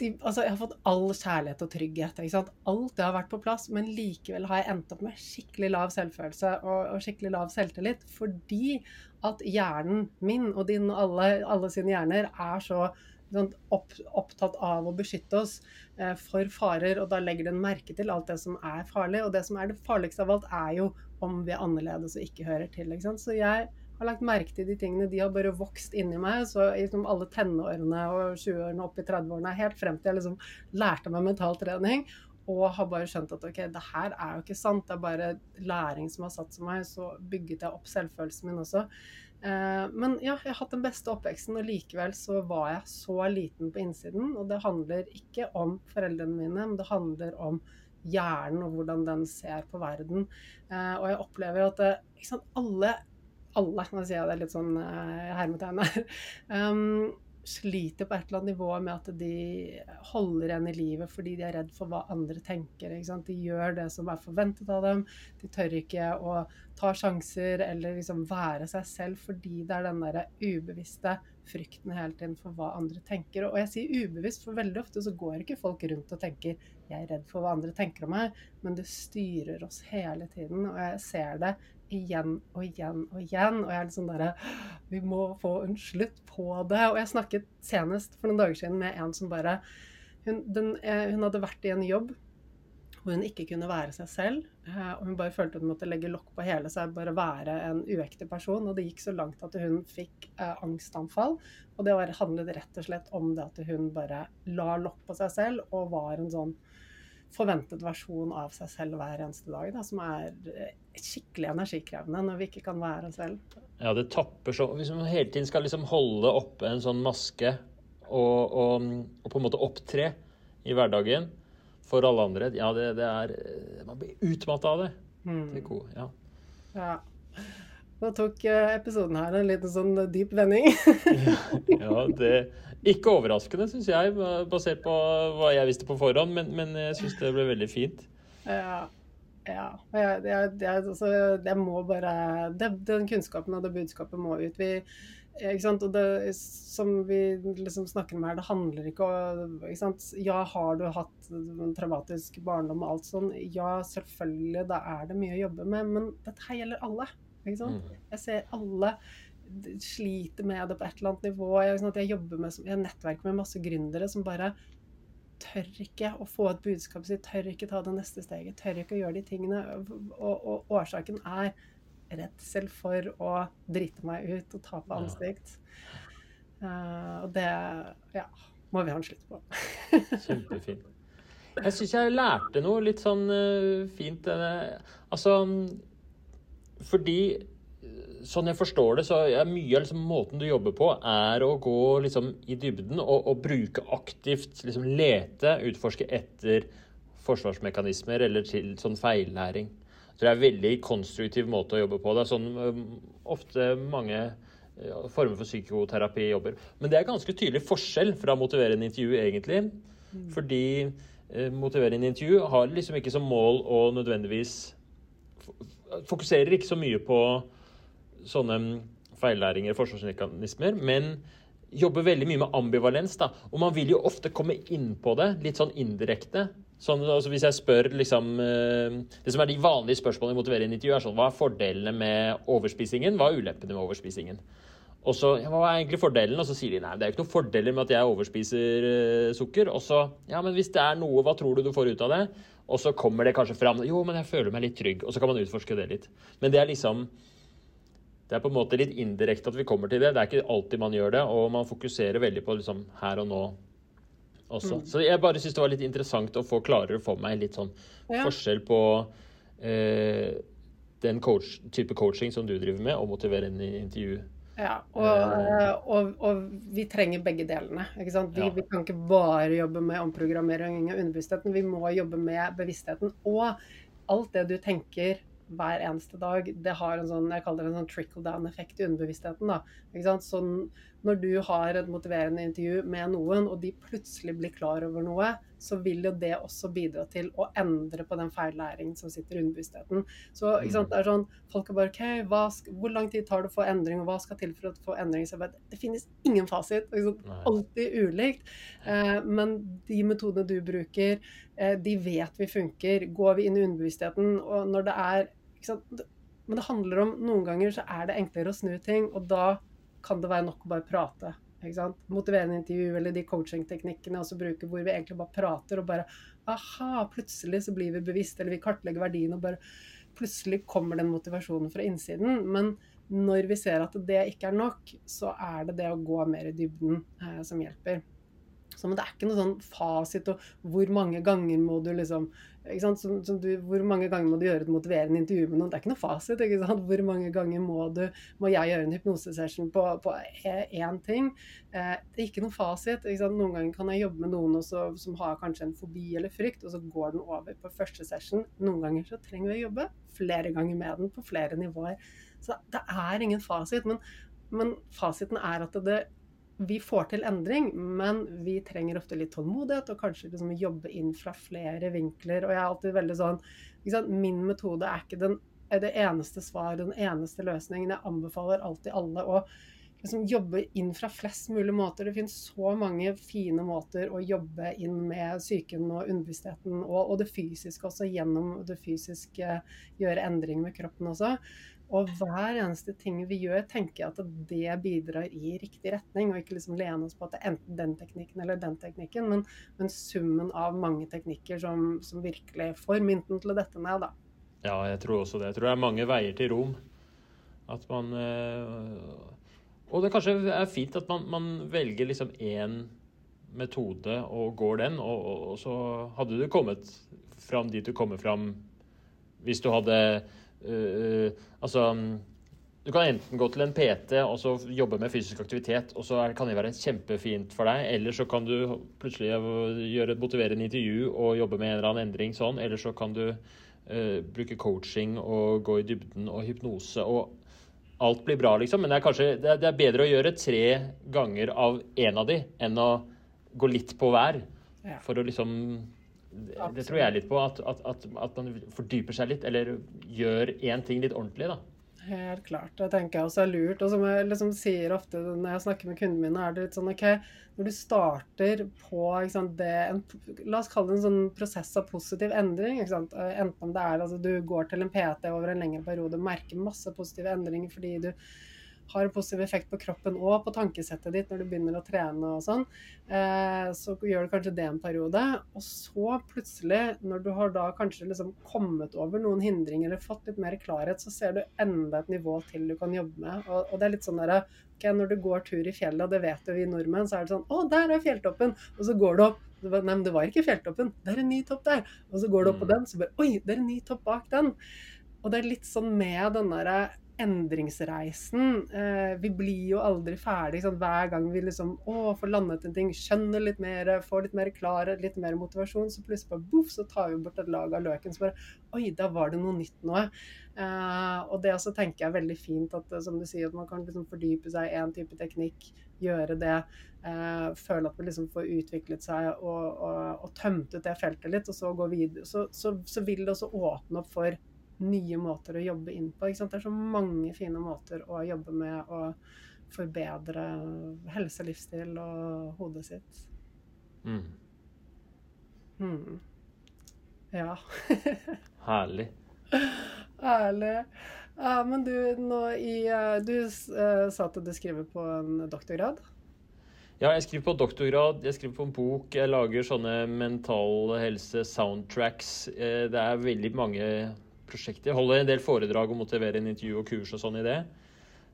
de, altså, Jeg har fått all kjærlighet og trygghet. ikke sant? Alt det har vært på plass, men likevel har jeg endt opp med skikkelig lav selvfølelse og, og skikkelig lav selvtillit fordi at hjernen min og din og alle, alle sine hjerner er så sånn, opp, opptatt av å beskytte oss eh, for farer, og da legger den merke til alt det som er farlig. Og det som er det farligste av alt, er jo om vi er annerledes og ikke hører til. Ikke så jeg har lagt merke til de tingene. De har bare vokst inni meg. Så liksom, alle tenårene og 20-årene opp i 30-årene, helt frem til jeg liksom lærte meg mentaltrening. og har bare skjønt at ok, det her er jo ikke sant, det er bare læring som har satt seg meg, så bygget jeg opp selvfølelsen min også. Eh, men ja, jeg har hatt den beste oppveksten, og likevel så var jeg så liten på innsiden. Og det handler ikke om foreldrene mine, men det handler om hjernen og hvordan den ser på verden. Eh, og jeg opplever at ikke sant, alle alle, nå sier jeg det litt sånn hermetegn her, um, sliter på et eller annet nivå med at de holder igjen i livet fordi de er redd for hva andre tenker. De gjør det som er forventet av dem. De tør ikke å ta sjanser eller liksom være seg selv fordi det er den der ubevisste frykten hele tiden for hva andre tenker. Og jeg sier ubevisst, for veldig ofte så går ikke folk rundt og tenker 'jeg er redd for hva andre tenker om meg', men det styrer oss hele tiden. Og jeg ser det igjen og igjen og igjen. Og jeg er litt sånn derre Vi må få en slutt på det. Og jeg snakket senest for noen dager siden med en som bare Hun, den, eh, hun hadde vært i en jobb hvor hun ikke kunne være seg selv. Eh, og hun bare følte hun måtte legge lokk på hele seg, bare være en uekte person. Og det gikk så langt at hun fikk eh, angstanfall. Og det var, handlet rett og slett om det at hun bare la lokk på seg selv og var en sånn forventet versjon av seg selv hver eneste dag, da, som er eh, skikkelig energikrevende når vi ikke kan være oss selv. Ja, det tapper så Hvis man hele tiden skal liksom holde oppe en sånn maske og, og, og, på en måte opptre i hverdagen for alle andre, ja, det, det er Man blir utmatta av det. Mm. Det er gode, ja. ja. Nå tok eh, episoden her en liten sånn dyp vending. ja, det Ikke overraskende, syns jeg, basert på hva jeg visste på forhånd, men, men jeg syns det ble veldig fint. Ja. Ja. Jeg, jeg, jeg, altså, jeg må bare det, Den kunnskapen og det budskapet må ut. Vi, ikke sant? Og det som vi liksom snakker om her, det handler ikke om ikke sant? Ja, har du hatt en traumatisk barndom og alt sånn? Ja, selvfølgelig, da er det mye å jobbe med. Men dette her gjelder alle. Ikke sant? Mm. Jeg ser alle sliter med det på et eller annet nivå. Jeg, sånn jeg jobber med, jeg nettverker med masse gründere som bare tør ikke å få et budskap sitt, tør ikke ta det neste steget, tør ikke å gjøre de tingene. Og, og årsaken er redsel for å drite meg ut og tape ansikt. Uh, og det ja, må vi ha en slutt på. Kjempefint. Jeg syns jeg lærte noe litt sånn uh, fint. Uh, altså fordi sånn jeg forstår det, så er mye av liksom, måten du jobber på, er å gå liksom, i dybden og, og bruke aktivt liksom, Lete, utforske etter forsvarsmekanismer eller til sånn feillæring. Så det er en veldig konstruktiv måte å jobbe på. Det er sånn ofte mange former for psykoterapi jobber. Men det er ganske tydelig forskjell fra motiverende intervju, egentlig. Mm. Fordi eh, motiverende intervju har liksom ikke som mål å nødvendigvis fokuserer ikke så mye på sånne feillæringer, forsvarsmekanismer, men jobber veldig mye med ambivalens. da, Og man vil jo ofte komme inn på det litt sånn indirekte. Sånn, altså hvis jeg spør liksom eh, Det som er de vanlige spørsmålene i motiverende intervju, er sånn Hva er fordelene med overspisingen? Hva er ulempene med overspisingen? Og så ja, Hva er egentlig fordelen? Og så sier de nei, det er jo ikke noen fordeler med at jeg overspiser uh, sukker. Og så Ja, men hvis det er noe, hva tror du du får ut av det? Og så kommer det kanskje fram Jo, men jeg føler meg litt trygg. Og så kan man utforske det litt. Men det er liksom Det er på en måte litt indirekte at vi kommer til det. Det er ikke alltid man gjør det, og man fokuserer veldig på liksom her og nå også. Mm. Så jeg bare syns det var litt interessant å få klarere for meg litt sånn ja. forskjell på eh, den coach, type coaching som du driver med, og motiverende intervju ja, og, eh. og, og, vi trenger begge delene. ikke sant? Vi, ja. vi, kan ikke bare jobbe med omprogrammering av underbevisstheten, vi må jobbe med bevisstheten. Og alt det du tenker hver eneste dag, det har en sånn jeg kaller det en sånn trickle down-effekt i underbevisstheten. da? Sånn, når du har et motiverende intervju med noen, og de plutselig blir klar over noe, så vil jo det også bidra til å endre på den feillæringen som sitter i underbevisstheten. Så sant, det er sånn, folk er bare OK, hva, hvor lang tid tar det å få endring, og hva skal til for å få endring? Så det finnes ingen fasit. Liksom, alltid ulikt. Eh, men de metodene du bruker, eh, de vet vi funker. Går vi inn i underbevisstheten, og når det er Men det handler om noen ganger så er det enklere å snu ting, og da kan det være nok å bare prate. Motiverende intervju eller de coachingteknikkene også bruker hvor vi egentlig bare prater og bare Aha, plutselig så blir vi bevisst, eller vi kartlegger verdien og bare Plutselig kommer den motivasjonen fra innsiden. Men når vi ser at det ikke er nok, så er det det å gå mer i dybden eh, som hjelper. Så, men det er ikke noe sånn fasit og hvor mange ganger må du liksom som, som du, Hvor mange ganger må du gjøre et motiverende intervju med noen? Det er ikke noe fasit. ikke sant? Hvor mange ganger må, du, må jeg gjøre en hypnosesession på, på én ting? Eh, det er ikke noe fasit. ikke sant? Noen ganger kan jeg jobbe med noen også, som har kanskje en fobi eller frykt, og så går den over på første session. Noen ganger så trenger vi å jobbe flere ganger med den på flere nivåer. Så det er ingen fasit. Men, men fasiten er at det, vi får til endring, men vi trenger ofte litt tålmodighet og kanskje liksom jobbe inn fra flere vinkler. Og jeg er alltid veldig sånn Min metode er ikke den, er det eneste svaret, den eneste løsningen. Jeg anbefaler alltid alle å liksom jobbe inn fra flest mulig måter. Det finnes så mange fine måter å jobbe inn med psyken og underbevisstheten og, og, det fysiske også, gjennom det fysiske gjøre endringer med kroppen også. Og hver eneste ting vi gjør, tenker jeg at det bidrar i riktig retning. Og ikke liksom lene oss på at det er enten den teknikken eller den teknikken, men, men summen av mange teknikker som, som, virkelig får mynten til å dette ned, da. Ja, jeg tror også det. Jeg tror det er mange veier til rom. At man øh, Og det kanskje er fint at man, man velger liksom én metode og går den, og, og, og så hadde du kommet fram dit du kommer fram hvis du hadde Altså du kan enten gå til en PT og så jobbe med fysisk aktivitet, og så kan det være kjempefint for deg. Eller så kan du plutselig gjøre et motiverende intervju og jobbe med en eller annen endring sånn. Eller så kan du uh, bruke coaching og gå i dybden og hypnose. og Alt blir bra, liksom. Men det er kanskje det er, det er bedre å gjøre tre ganger av én av de enn å gå litt på hver. For å liksom det, det, tror jeg litt på. At, at, at, at, man fordyper seg litt, eller gjør én ting litt ordentlig, da. Helt klart. Det tenker jeg også er lurt. Og som jeg liksom sier ofte når jeg snakker med kundene mine, er det litt sånn OK, når du starter på sant, det, en, La oss kalle det en sånn prosess av positiv endring. Enten om det er altså du går til en PT over en lengre periode, og merker masse positive endringer fordi du har en positiv effekt på kroppen og på tankesettet ditt når du begynner å trene og sånn, eh, så gjør du kanskje det en periode. Og så plutselig, når du har da kanskje liksom kommet over noen hindringer eller fått litt mer klarhet, så ser du enda et nivå til du kan jobbe med. Og, og det er litt sånn derre okay, Når du går tur i fjellet, det vet jo vi nordmenn, så er det sånn Å, der er fjelltoppen! Og så går du opp. Nei, men det var ikke fjelltoppen. Det er en ny topp der. Og så går du opp på mm. den, så bare Oi, det er en ny topp bak den. Og det er litt sånn med den derre endringsreisen. Eh, vi blir jo aldri ferdig sånn, hver gang vi liksom å, får landet en ting, skjønner litt mer, får litt mer klarhet, litt mer motivasjon, så plutselig bare boff, så tar vi bort et lag av løken. Så bare Oi, da var det noe nytt nå. Eh, og det også tenker jeg er veldig fint at som du sier, at man kan liksom fordype seg i én type teknikk, gjøre det, eh, føle at man liksom får utviklet seg og, og, og, tømt ut det feltet litt, og så gå videre. Så, så, så vil det også åpne opp for nye måter å jobbe inn på. Det er så mange fine måter å jobbe med å forbedre helse, livsstil og hodet sitt. Mm. Mm. Ja. Herlig. Herlig. Ja, men du, nå i eh, Du uh, sa at du skriver på en doktorgrad? Ja, jeg skriver på doktorgrad, jeg skriver på en bok, jeg lager sånne mental helse-soundtracks. Eh, det er veldig mange prosjekter. Jeg holder en del foredrag og motiverer en intervju og kurs og sånn i det.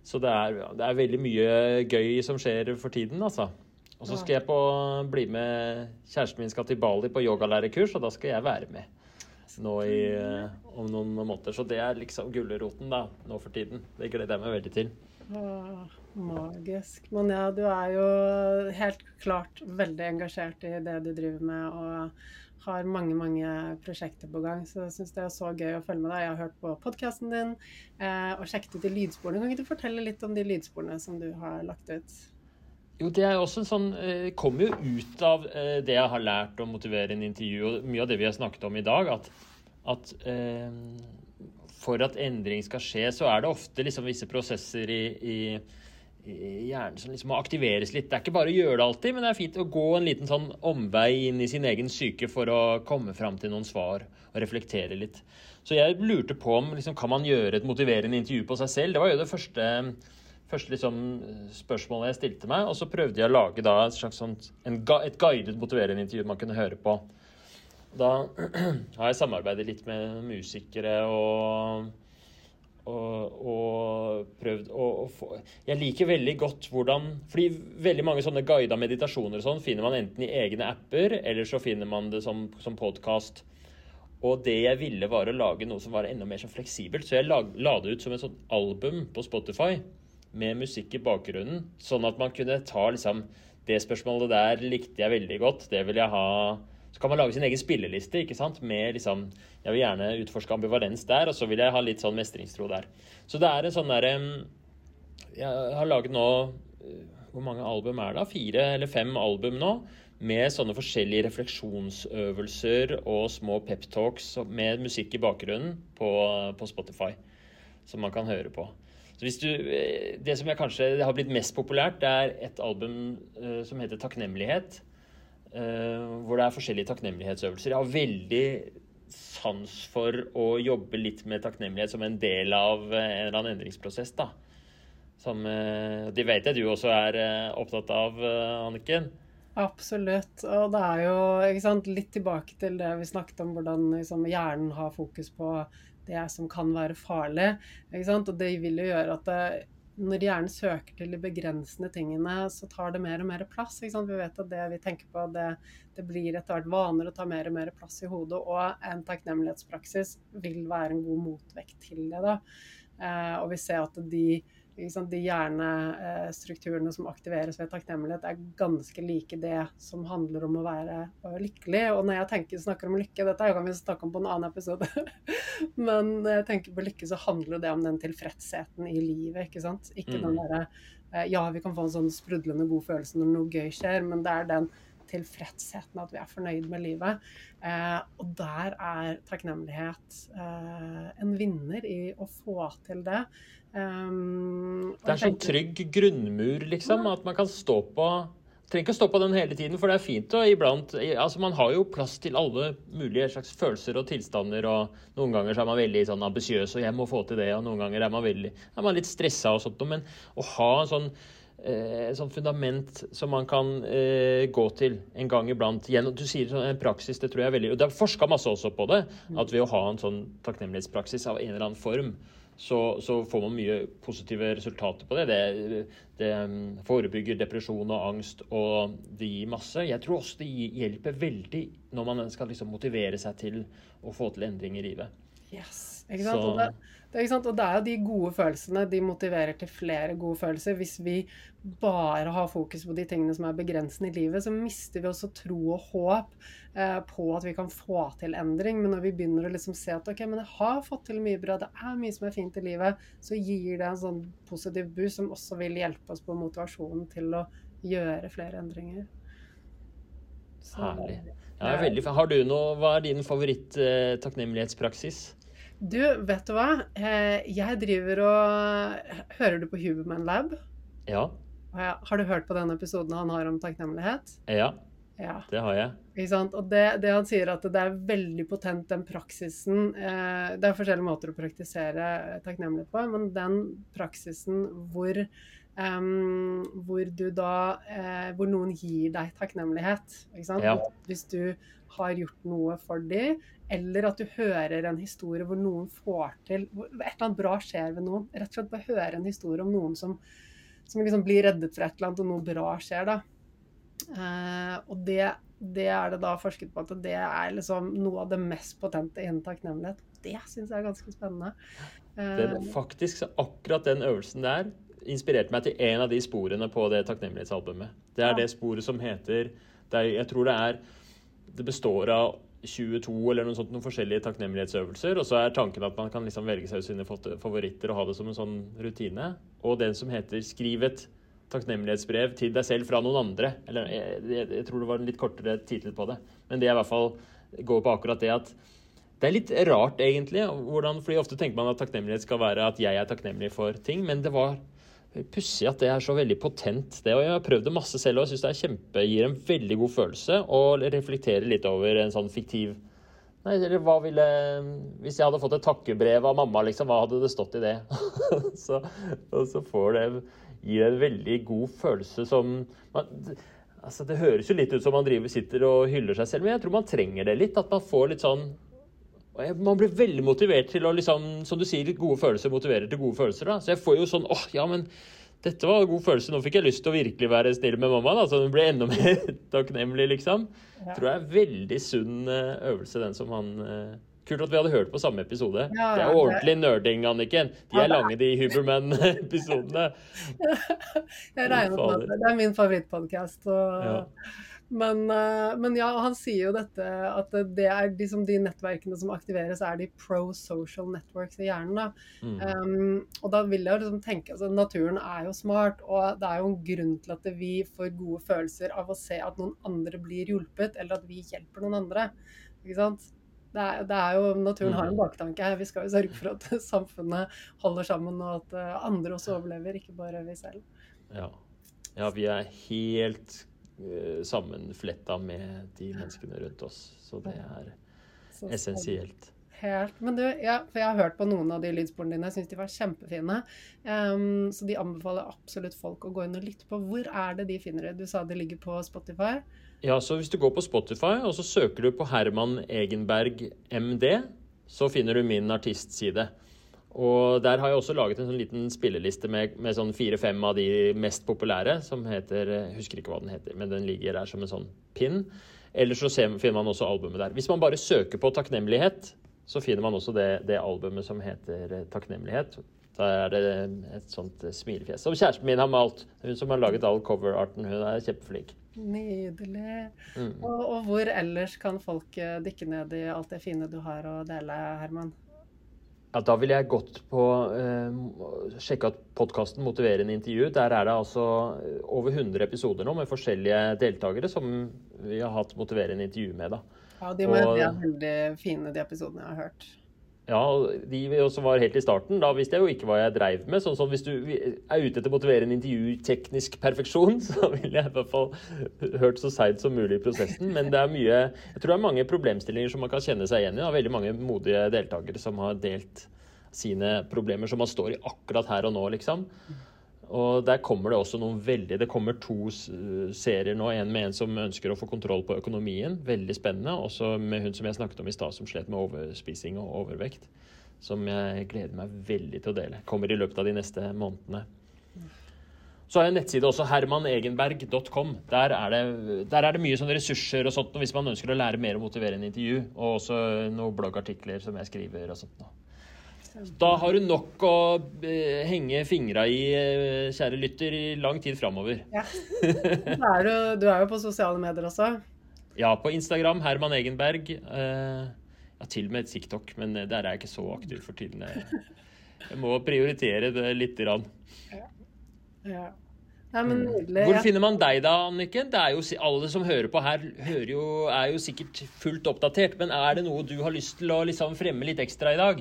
Så det er, det er, veldig mye gøy som skjer for tiden, altså. Og så skal jeg på, bli med Kjæresten min skal til Bali på yogalærerkurs, og da skal jeg være med nå i, om noen måneder. Så det er liksom gulroten da, nå for tiden. Det gleder jeg meg veldig til. Åh, magisk. Men ja, du er jo helt klart veldig engasjert i det du driver med. og har mange mange prosjekter på gang. Så jeg syns det er så gøy å følge med deg. Jeg har hørt på podkasten din eh, og sjekket ut de lydsporene. Kan ikke du fortelle litt om de lydsporene som du har lagt ut? Jo, det er også en sånn eh, kommer jo ut av eh, det jeg har lært om motivere en intervju, og mye av det vi har snakket om i dag. At, at eh, for at endring skal skje, så er det ofte liksom visse prosesser i, i hjernen som liksom må aktiveres litt. Det er ikke bare å gjøre det alltid, men det er fint å gå en liten sånn omvei inn i sin egen syke for å komme fram til noen svar og reflektere litt. Så jeg lurte på om liksom, kan man gjøre et motiverende intervju på seg selv. Det var jo det første, første liksom, spørsmålet jeg stilte meg. Og så prøvde jeg å lage da, et slags sånt, en, et guidet motiverende intervju man kunne høre på. Da har jeg samarbeidet litt med musikere og og, og prøvd å, få Jeg liker veldig godt hvordan Fordi veldig mange sånne guida meditasjoner og sånn finner man enten i egne apper, eller så finner man det som, som podkast. Og det jeg ville, var å lage noe som var enda mer sånn fleksibelt. Så jeg la, la det ut som et sånt album på Spotify med musikk i bakgrunnen, sånn at man kunne ta liksom Det spørsmålet der likte jeg veldig godt. Det vil jeg ha så kan man lage sin egen spilleliste ikke sant? med liksom Jeg vil gjerne utforske ambivalens der, og så vil jeg ha litt sånn mestringstro der. Så det er en sånn derre Jeg har laget nå eh, Hvor mange album er det? Fire eller fem album nå. Med sånne forskjellige refleksjonsøvelser og små peptalks med musikk i bakgrunnen på, på Spotify. Som man kan høre på. Du, eh, Det som kanskje har blitt mest populært, det er et album uh, som heter 'Takknemlighet'. Uh, hvor det er forskjellige takknemlighetsøvelser. Jeg har veldig sans for å jobbe litt med takknemlighet som en del av uh, en eller annen endringsprosess. da. Som uh, De vet jeg du også er opptatt av, Anniken? Absolutt. Og det er jo sant, litt tilbake til det vi snakket om, hvordan liksom, hjernen har fokus på det som kan være farlig. Og det vil jo gjøre at det, når hjernen søker til de begrensende tingene, så tar det mer og mer plass. Vi vet at det vi tenker på, det, det blir etter hvert vaner å ta mer og mer plass i hodet. Og en takknemlighetspraksis vil være en god motvekt til det. da. Eh, og vi ser at de de hjernestrukturene som aktiveres ved takknemlighet, er ganske like det som handler om å være lykkelig. Og når jeg tenker, snakker om lykke, dette kan vi snakke om på en annen episode, men når jeg tenker på lykke, så handler det om den tilfredsheten i livet. Ikke sant? Ikke mm. den derre eh, Ja, vi kan få en sånn sprudlende god følelse når noe gøy skjer, men det er den tilfredsheten, at vi er fornøyd med livet. Eh, og der er takknemlighet eh, en vinner i å få til det. Um, det er sånn trygg grunnmur, liksom. At man kan stå på Trenger ikke å stå på den hele tiden, for det er fint og iblant altså Man har jo plass til alle mulige slags følelser og tilstander, og noen ganger så er man veldig sånn ambisiøs og 'jeg må få til det', og noen ganger er man, veldig, er man litt stressa og sånt, men å ha en sånn eh, sånt fundament som man kan eh, gå til en gang iblant. Gjennom, du sier sånn, en praksis, det tror jeg er veldig og Det er forska masse også på det. At ved å ha en sånn takknemlighetspraksis av en eller annen form, så, så, får man mye positive resultater på det. Det, det um, forebygger depresjon og angst, og det gir masse. Jeg tror også det hjelper veldig når man skal liksom motivere seg til å få til endring i livet. Yes, ikke sant? Så, det, er, ikke sant? Og det er jo de gode følelsene. De motiverer til flere gode følelser. Hvis vi bare har fokus på de tingene som er begrensende i livet, så mister vi også tro og håp eh, på at vi kan få til endring. Men når vi begynner å liksom se at ok, men jeg har fått til mye bra, det er mye som er fint i livet, så gir det en sånn positiv boost som også vil hjelpe oss på motivasjonen til å gjøre flere endringer. Så, Herlig. Ja, veldig, har du noe, Hva er din favoritt-takknemlighetspraksis? Eh, du, vet du hva? Eh, jeg driver og Hører du på Huberman Lab? Ja. Har du hørt på den episoden han har om takknemlighet? Ja, ja. det har jeg. Ikke sant? Og det, det, han sier, at det er veldig potent, den praksisen eh, Det er forskjellige måter å praktisere takknemlighet på, men den praksisen hvor Um, hvor du da eh, Hvor noen gir deg takknemlighet. Ja. Hvis du har gjort noe for dem, eller at du hører en historie hvor noen får til hvor Et eller annet bra skjer ved noen. Rett og slett bare høre en historie om noen som, som liksom blir reddet for et eller annet, og noe bra skjer, da. Uh, og det, det, er det da forsket på at det er liksom noe av det mest potente innen takknemlighet. Det syns jeg er ganske spennende. Uh, det er faktisk akkurat den øvelsen der inspirerte meg til en av de sporene på det takknemlighetsalbumet. Det er ja. det sporet som heter er, Jeg tror det er Det består av 22 eller noen, sånt, noen forskjellige takknemlighetsøvelser. Og så er tanken at man kan liksom velge seg ut sine favoritter og ha det som en sånn rutine. Og den som heter 'Skriv et takknemlighetsbrev til deg selv fra noen andre'. Eller jeg, jeg, jeg tror det var en litt kortere tittel på det. Men det er i hvert fall går på akkurat det at det er litt rart, egentlig. Hvordan, fordi Ofte tenker man at takknemlighet skal være at jeg er takknemlig for ting. Men det var Pussig at det er så veldig potent. det, og Jeg har prøvd det masse selv og syns det er kjempe, gir en veldig god følelse. Og reflekterer litt over en sånn fiktiv Nei, eller hva ville Hvis jeg hadde fått et takkebrev av mamma, liksom, hva hadde det stått i det? så, og så får det gir en veldig god følelse som man, altså Det høres jo litt ut som man driver, sitter og hyller seg selv, men jeg tror man trenger det litt. At man får litt sånn jeg, Man blir veldig motivert til å liksom, som du sier, gode følelser motiverer til gode følelser. da, Så jeg får jo sånn åh, ja, men dette var en god følelse. Nå fikk jeg lyst til å virkelig være snill med mamma. da, Så hun ble enda mer takknemlig, liksom. Ja. Tror jeg er veldig sunn eh, øvelse, den som han eh, Kult at vi hadde hørt på samme episode. Ja, det er er det- ordentlig nerding, Anniken. De er lange, de Huberman-episodene. Jeg regner med det. det er min favorittpodkast. Ja. Men, eh, men ja, han sier jo dette at det er liksom de nettverkene som aktiveres, er de pro-social networks i hjernen. da. Mm. Um, og da vil jeg liksom tenke altså Naturen er jo smart, og det er jo en grunn til at vi får gode følelser av å se at noen andre blir hjulpet, eller at vi hjelper noen andre. Ikke sant? Det er, det er jo, Naturen har en Mm. baktanke her. Vi skal jo sørge for at samfunnet holder sammen, og at eh, andre også overlever, ikke bare vi selv. Ja. ja, vi er helt sammenfletta med de menneskene rundt oss. Så det er Så- essensielt. Helt. Men du, ja, for jeg har hørt på noen av de lydsporene dine. Jeg syns de var kjempefine. Um, så de anbefaler absolutt folk å gå inn og lytte på. Hvor er det de finner det? Du sa de ligger på Spotify. Ja, så hvis du går på Spotify, og så søker du på Herman Egenberg MD, så finner du min artistside. Og der har jeg også laget en sånn liten spilleliste med, med sånn fire-fem av de mest populære, som heter Jeg husker ikke hva den heter, men den ligger der som en sånn pin. Eller så ser, finner man også albumet der. Hvis man bare søker på takknemlighet, så finner man også det, det albumet som heter eh, Takknemlighet. Da er det et sånt eh, smilefjes. Som kjæresten min har malt. Hun som har laget all coverarten. Hun er kjempeflink. Nydelig. Mm. Og, og hvor ellers kan folk eh, dykke ned i alt det fine du har å dele, Herman? Ja, da ville jeg gått på eh, Sjekka podkasten 'Motiverende intervju'. Der er det altså eh, over 100 episoder nå med forskjellige deltakere som vi har hatt motiverende intervju med. da. Ja, de, Og- de er veldig fine, de episodene jeg har hørt. Ja, De som var helt i starten, da visste jeg jo ikke hva jeg dreiv med. Sånn som Hvis du er ute etter motiverende intervju teknisk perfeksjon, så ville jeg i hvert fall hørt så seigt som mulig i prosessen. Men det er mye Jeg tror det er mange problemstillinger som man kan kjenne seg igjen i. Da. Veldig mange modige deltakere som har delt sine problemer som man står i akkurat her og nå, liksom. Og der kommer det også noen veldig Det kommer to serier nå. En med en som ønsker å få kontroll på økonomien. Veldig spennende. Også med hun som jeg snakket om i stad, som slet med overspising og overvekt. Som jeg gleder meg veldig til å dele. Kommer i løpet av de neste månedene. Så har jeg en nettside også, hermanegenberg.com. Der, er der er det mye sånne ressurser og sånt, hvis man ønsker å lære mer om en intervju. Og også noen bloggartikler som jeg skriver og sånt. nå. Da har du nok å eh, henge fingra i, eh, kjære lytter, i lang tid framover. Ja. Så er du, du er jo på sosiale medier også. Ja, på Instagram Herman Egenberg. eh, ja, til og med TikTok, men der er jeg ikke så aktiv for tiden. Jeg, må prioritere det lite grann. Ja. ja. Ja. Hvor Jeg- finner man deg da, Anniken? Det er jo, alle som hører på her, hører jo, er jo sikkert fullt oppdatert. Men er det noe du har lyst til å liksom fremme litt ekstra i dag?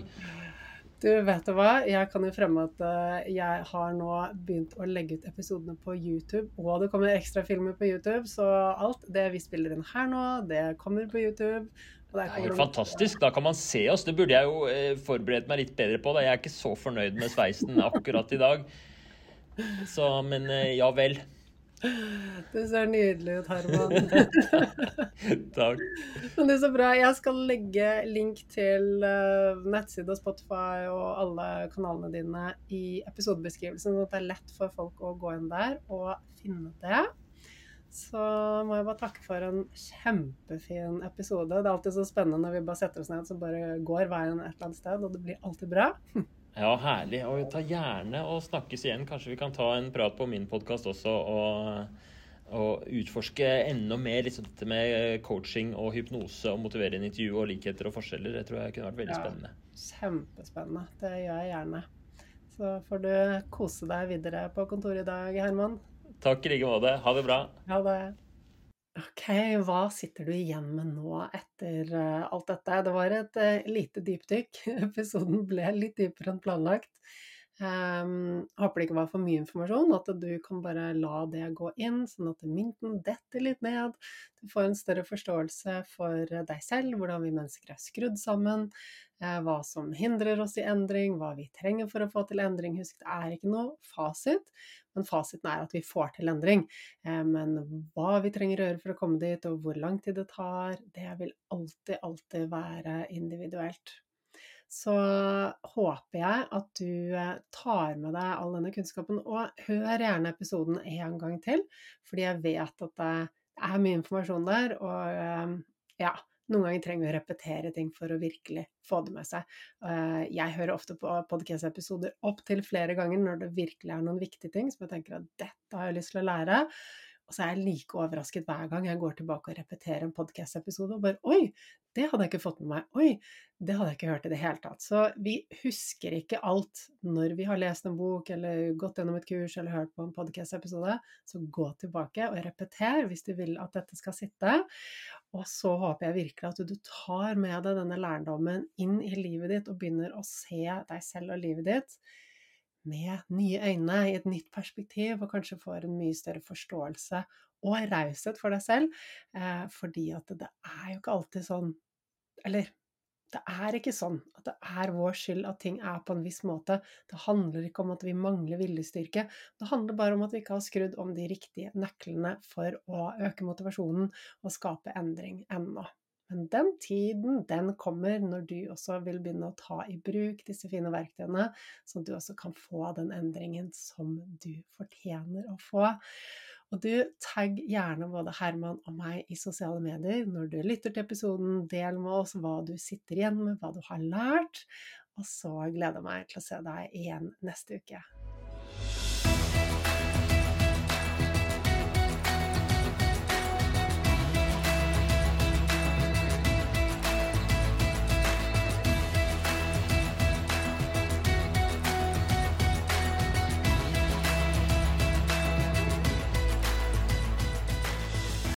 Du, vet du hva? Jeg kan jo fremme at eh, jeg har nå begynt å legge ut episodene på YouTube, og det kommer ekstra filmer på YouTube, så alt det vi spiller inn her nå, det kommer på YouTube. Det er helt fantastisk. Da kan man se oss. Det burde jeg jo eh, forberedt meg litt bedre på. Da. Jeg er ikke så fornøyd med sveisen akkurat i dag. Så, men eh, ja vel. Det ser nydelig ut, Herman. Takk. Men det er så bra. Jeg skal legge link til uh, nettside og Spotify og alle kanalene dine i episodebeskrivelsen, sånn at det er lett for folk å gå inn der og finne det. Så må jeg bare takke for en kjempefin episode. Det er alltid så spennende når vi bare setter oss ned, så bare går veien et eller annet sted, og det blir alltid bra. Ja, herlig. Og ta gjerne og snakkes igjen. Kanskje vi kan ta en prat på min podkast også og, og utforske enda mer liksom, dette med coaching og hypnose og motiverende intervju og likheter og forskjeller. Det tror jeg kunne vært veldig Ja. spennende. Kjempespennende. Det gjør jeg gjerne. Så får du kose deg videre på kontoret i dag, Herman. Takk i like måte. Ha det bra. Ha det. Ok, hva sitter du igjen med nå etter eh, alt dette? Det var et eh, lite dypdykk. Episoden ble litt dypere enn planlagt. Um, håper det ikke var for mye informasjon, at du kan bare la det gå inn, sånn at mynten detter litt ned. Du får en større forståelse for deg selv, hvordan vi mennesker er skrudd sammen, eh, hva som hindrer oss i endring, hva vi trenger for å få til endring. Husk, det er ikke noe fasit, men fasiten er at vi får til endring. Eh, men hva vi trenger å gjøre for å komme dit, og hvor lang tid det tar, det vil alltid, alltid være individuelt så håper jeg at du eh, tar med deg all denne kunnskapen. Og hør gjerne episoden en gang til, fordi jeg vet at det er mye informasjon der. Og eh, ja, noen ganger trenger vi å repetere ting for å virkelig få det med seg. Eh, jeg hører ofte på podkast-episoder opptil flere ganger når det virkelig er noen viktige ting som jeg tenker at dette har jeg lyst til å lære. Og så er jeg like overrasket hver gang jeg går tilbake og repeterer en podkast-episode og bare Oi, det hadde jeg ikke fått med meg. Oi, det hadde jeg ikke hørt i det hele tatt. Så vi husker ikke alt når vi har lest en bok eller gått gjennom et kurs eller hørt på en podkast-episode. Så gå tilbake og repeter hvis du vil at dette skal sitte. Og så håper jeg virkelig at du tar med deg denne lærdommen inn i livet ditt og begynner å se deg selv og livet ditt med nye øyne, i et nytt perspektiv, og kanskje får en mye større forståelse og raushet for deg selv. Eh, fordi at det er jo ikke alltid sånn Eller det er ikke sånn at det er vår skyld at ting er på en viss måte. Det handler ikke om at vi mangler viljestyrke. Det handler bare om at vi ikke har skrudd om de riktige nøklene for å øke motivasjonen og skape endring ennå. Men den tiden, den kommer når du også vil begynne å ta i bruk disse fine verktøyene, så du også kan få den endringen som du fortjener å få. Og du, tagg gjerne både Herman og meg i sosiale medier når du lytter til episoden. Del med oss hva du sitter igjen med, hva du har lært. Og så gleder jeg meg til å se deg igjen neste uke.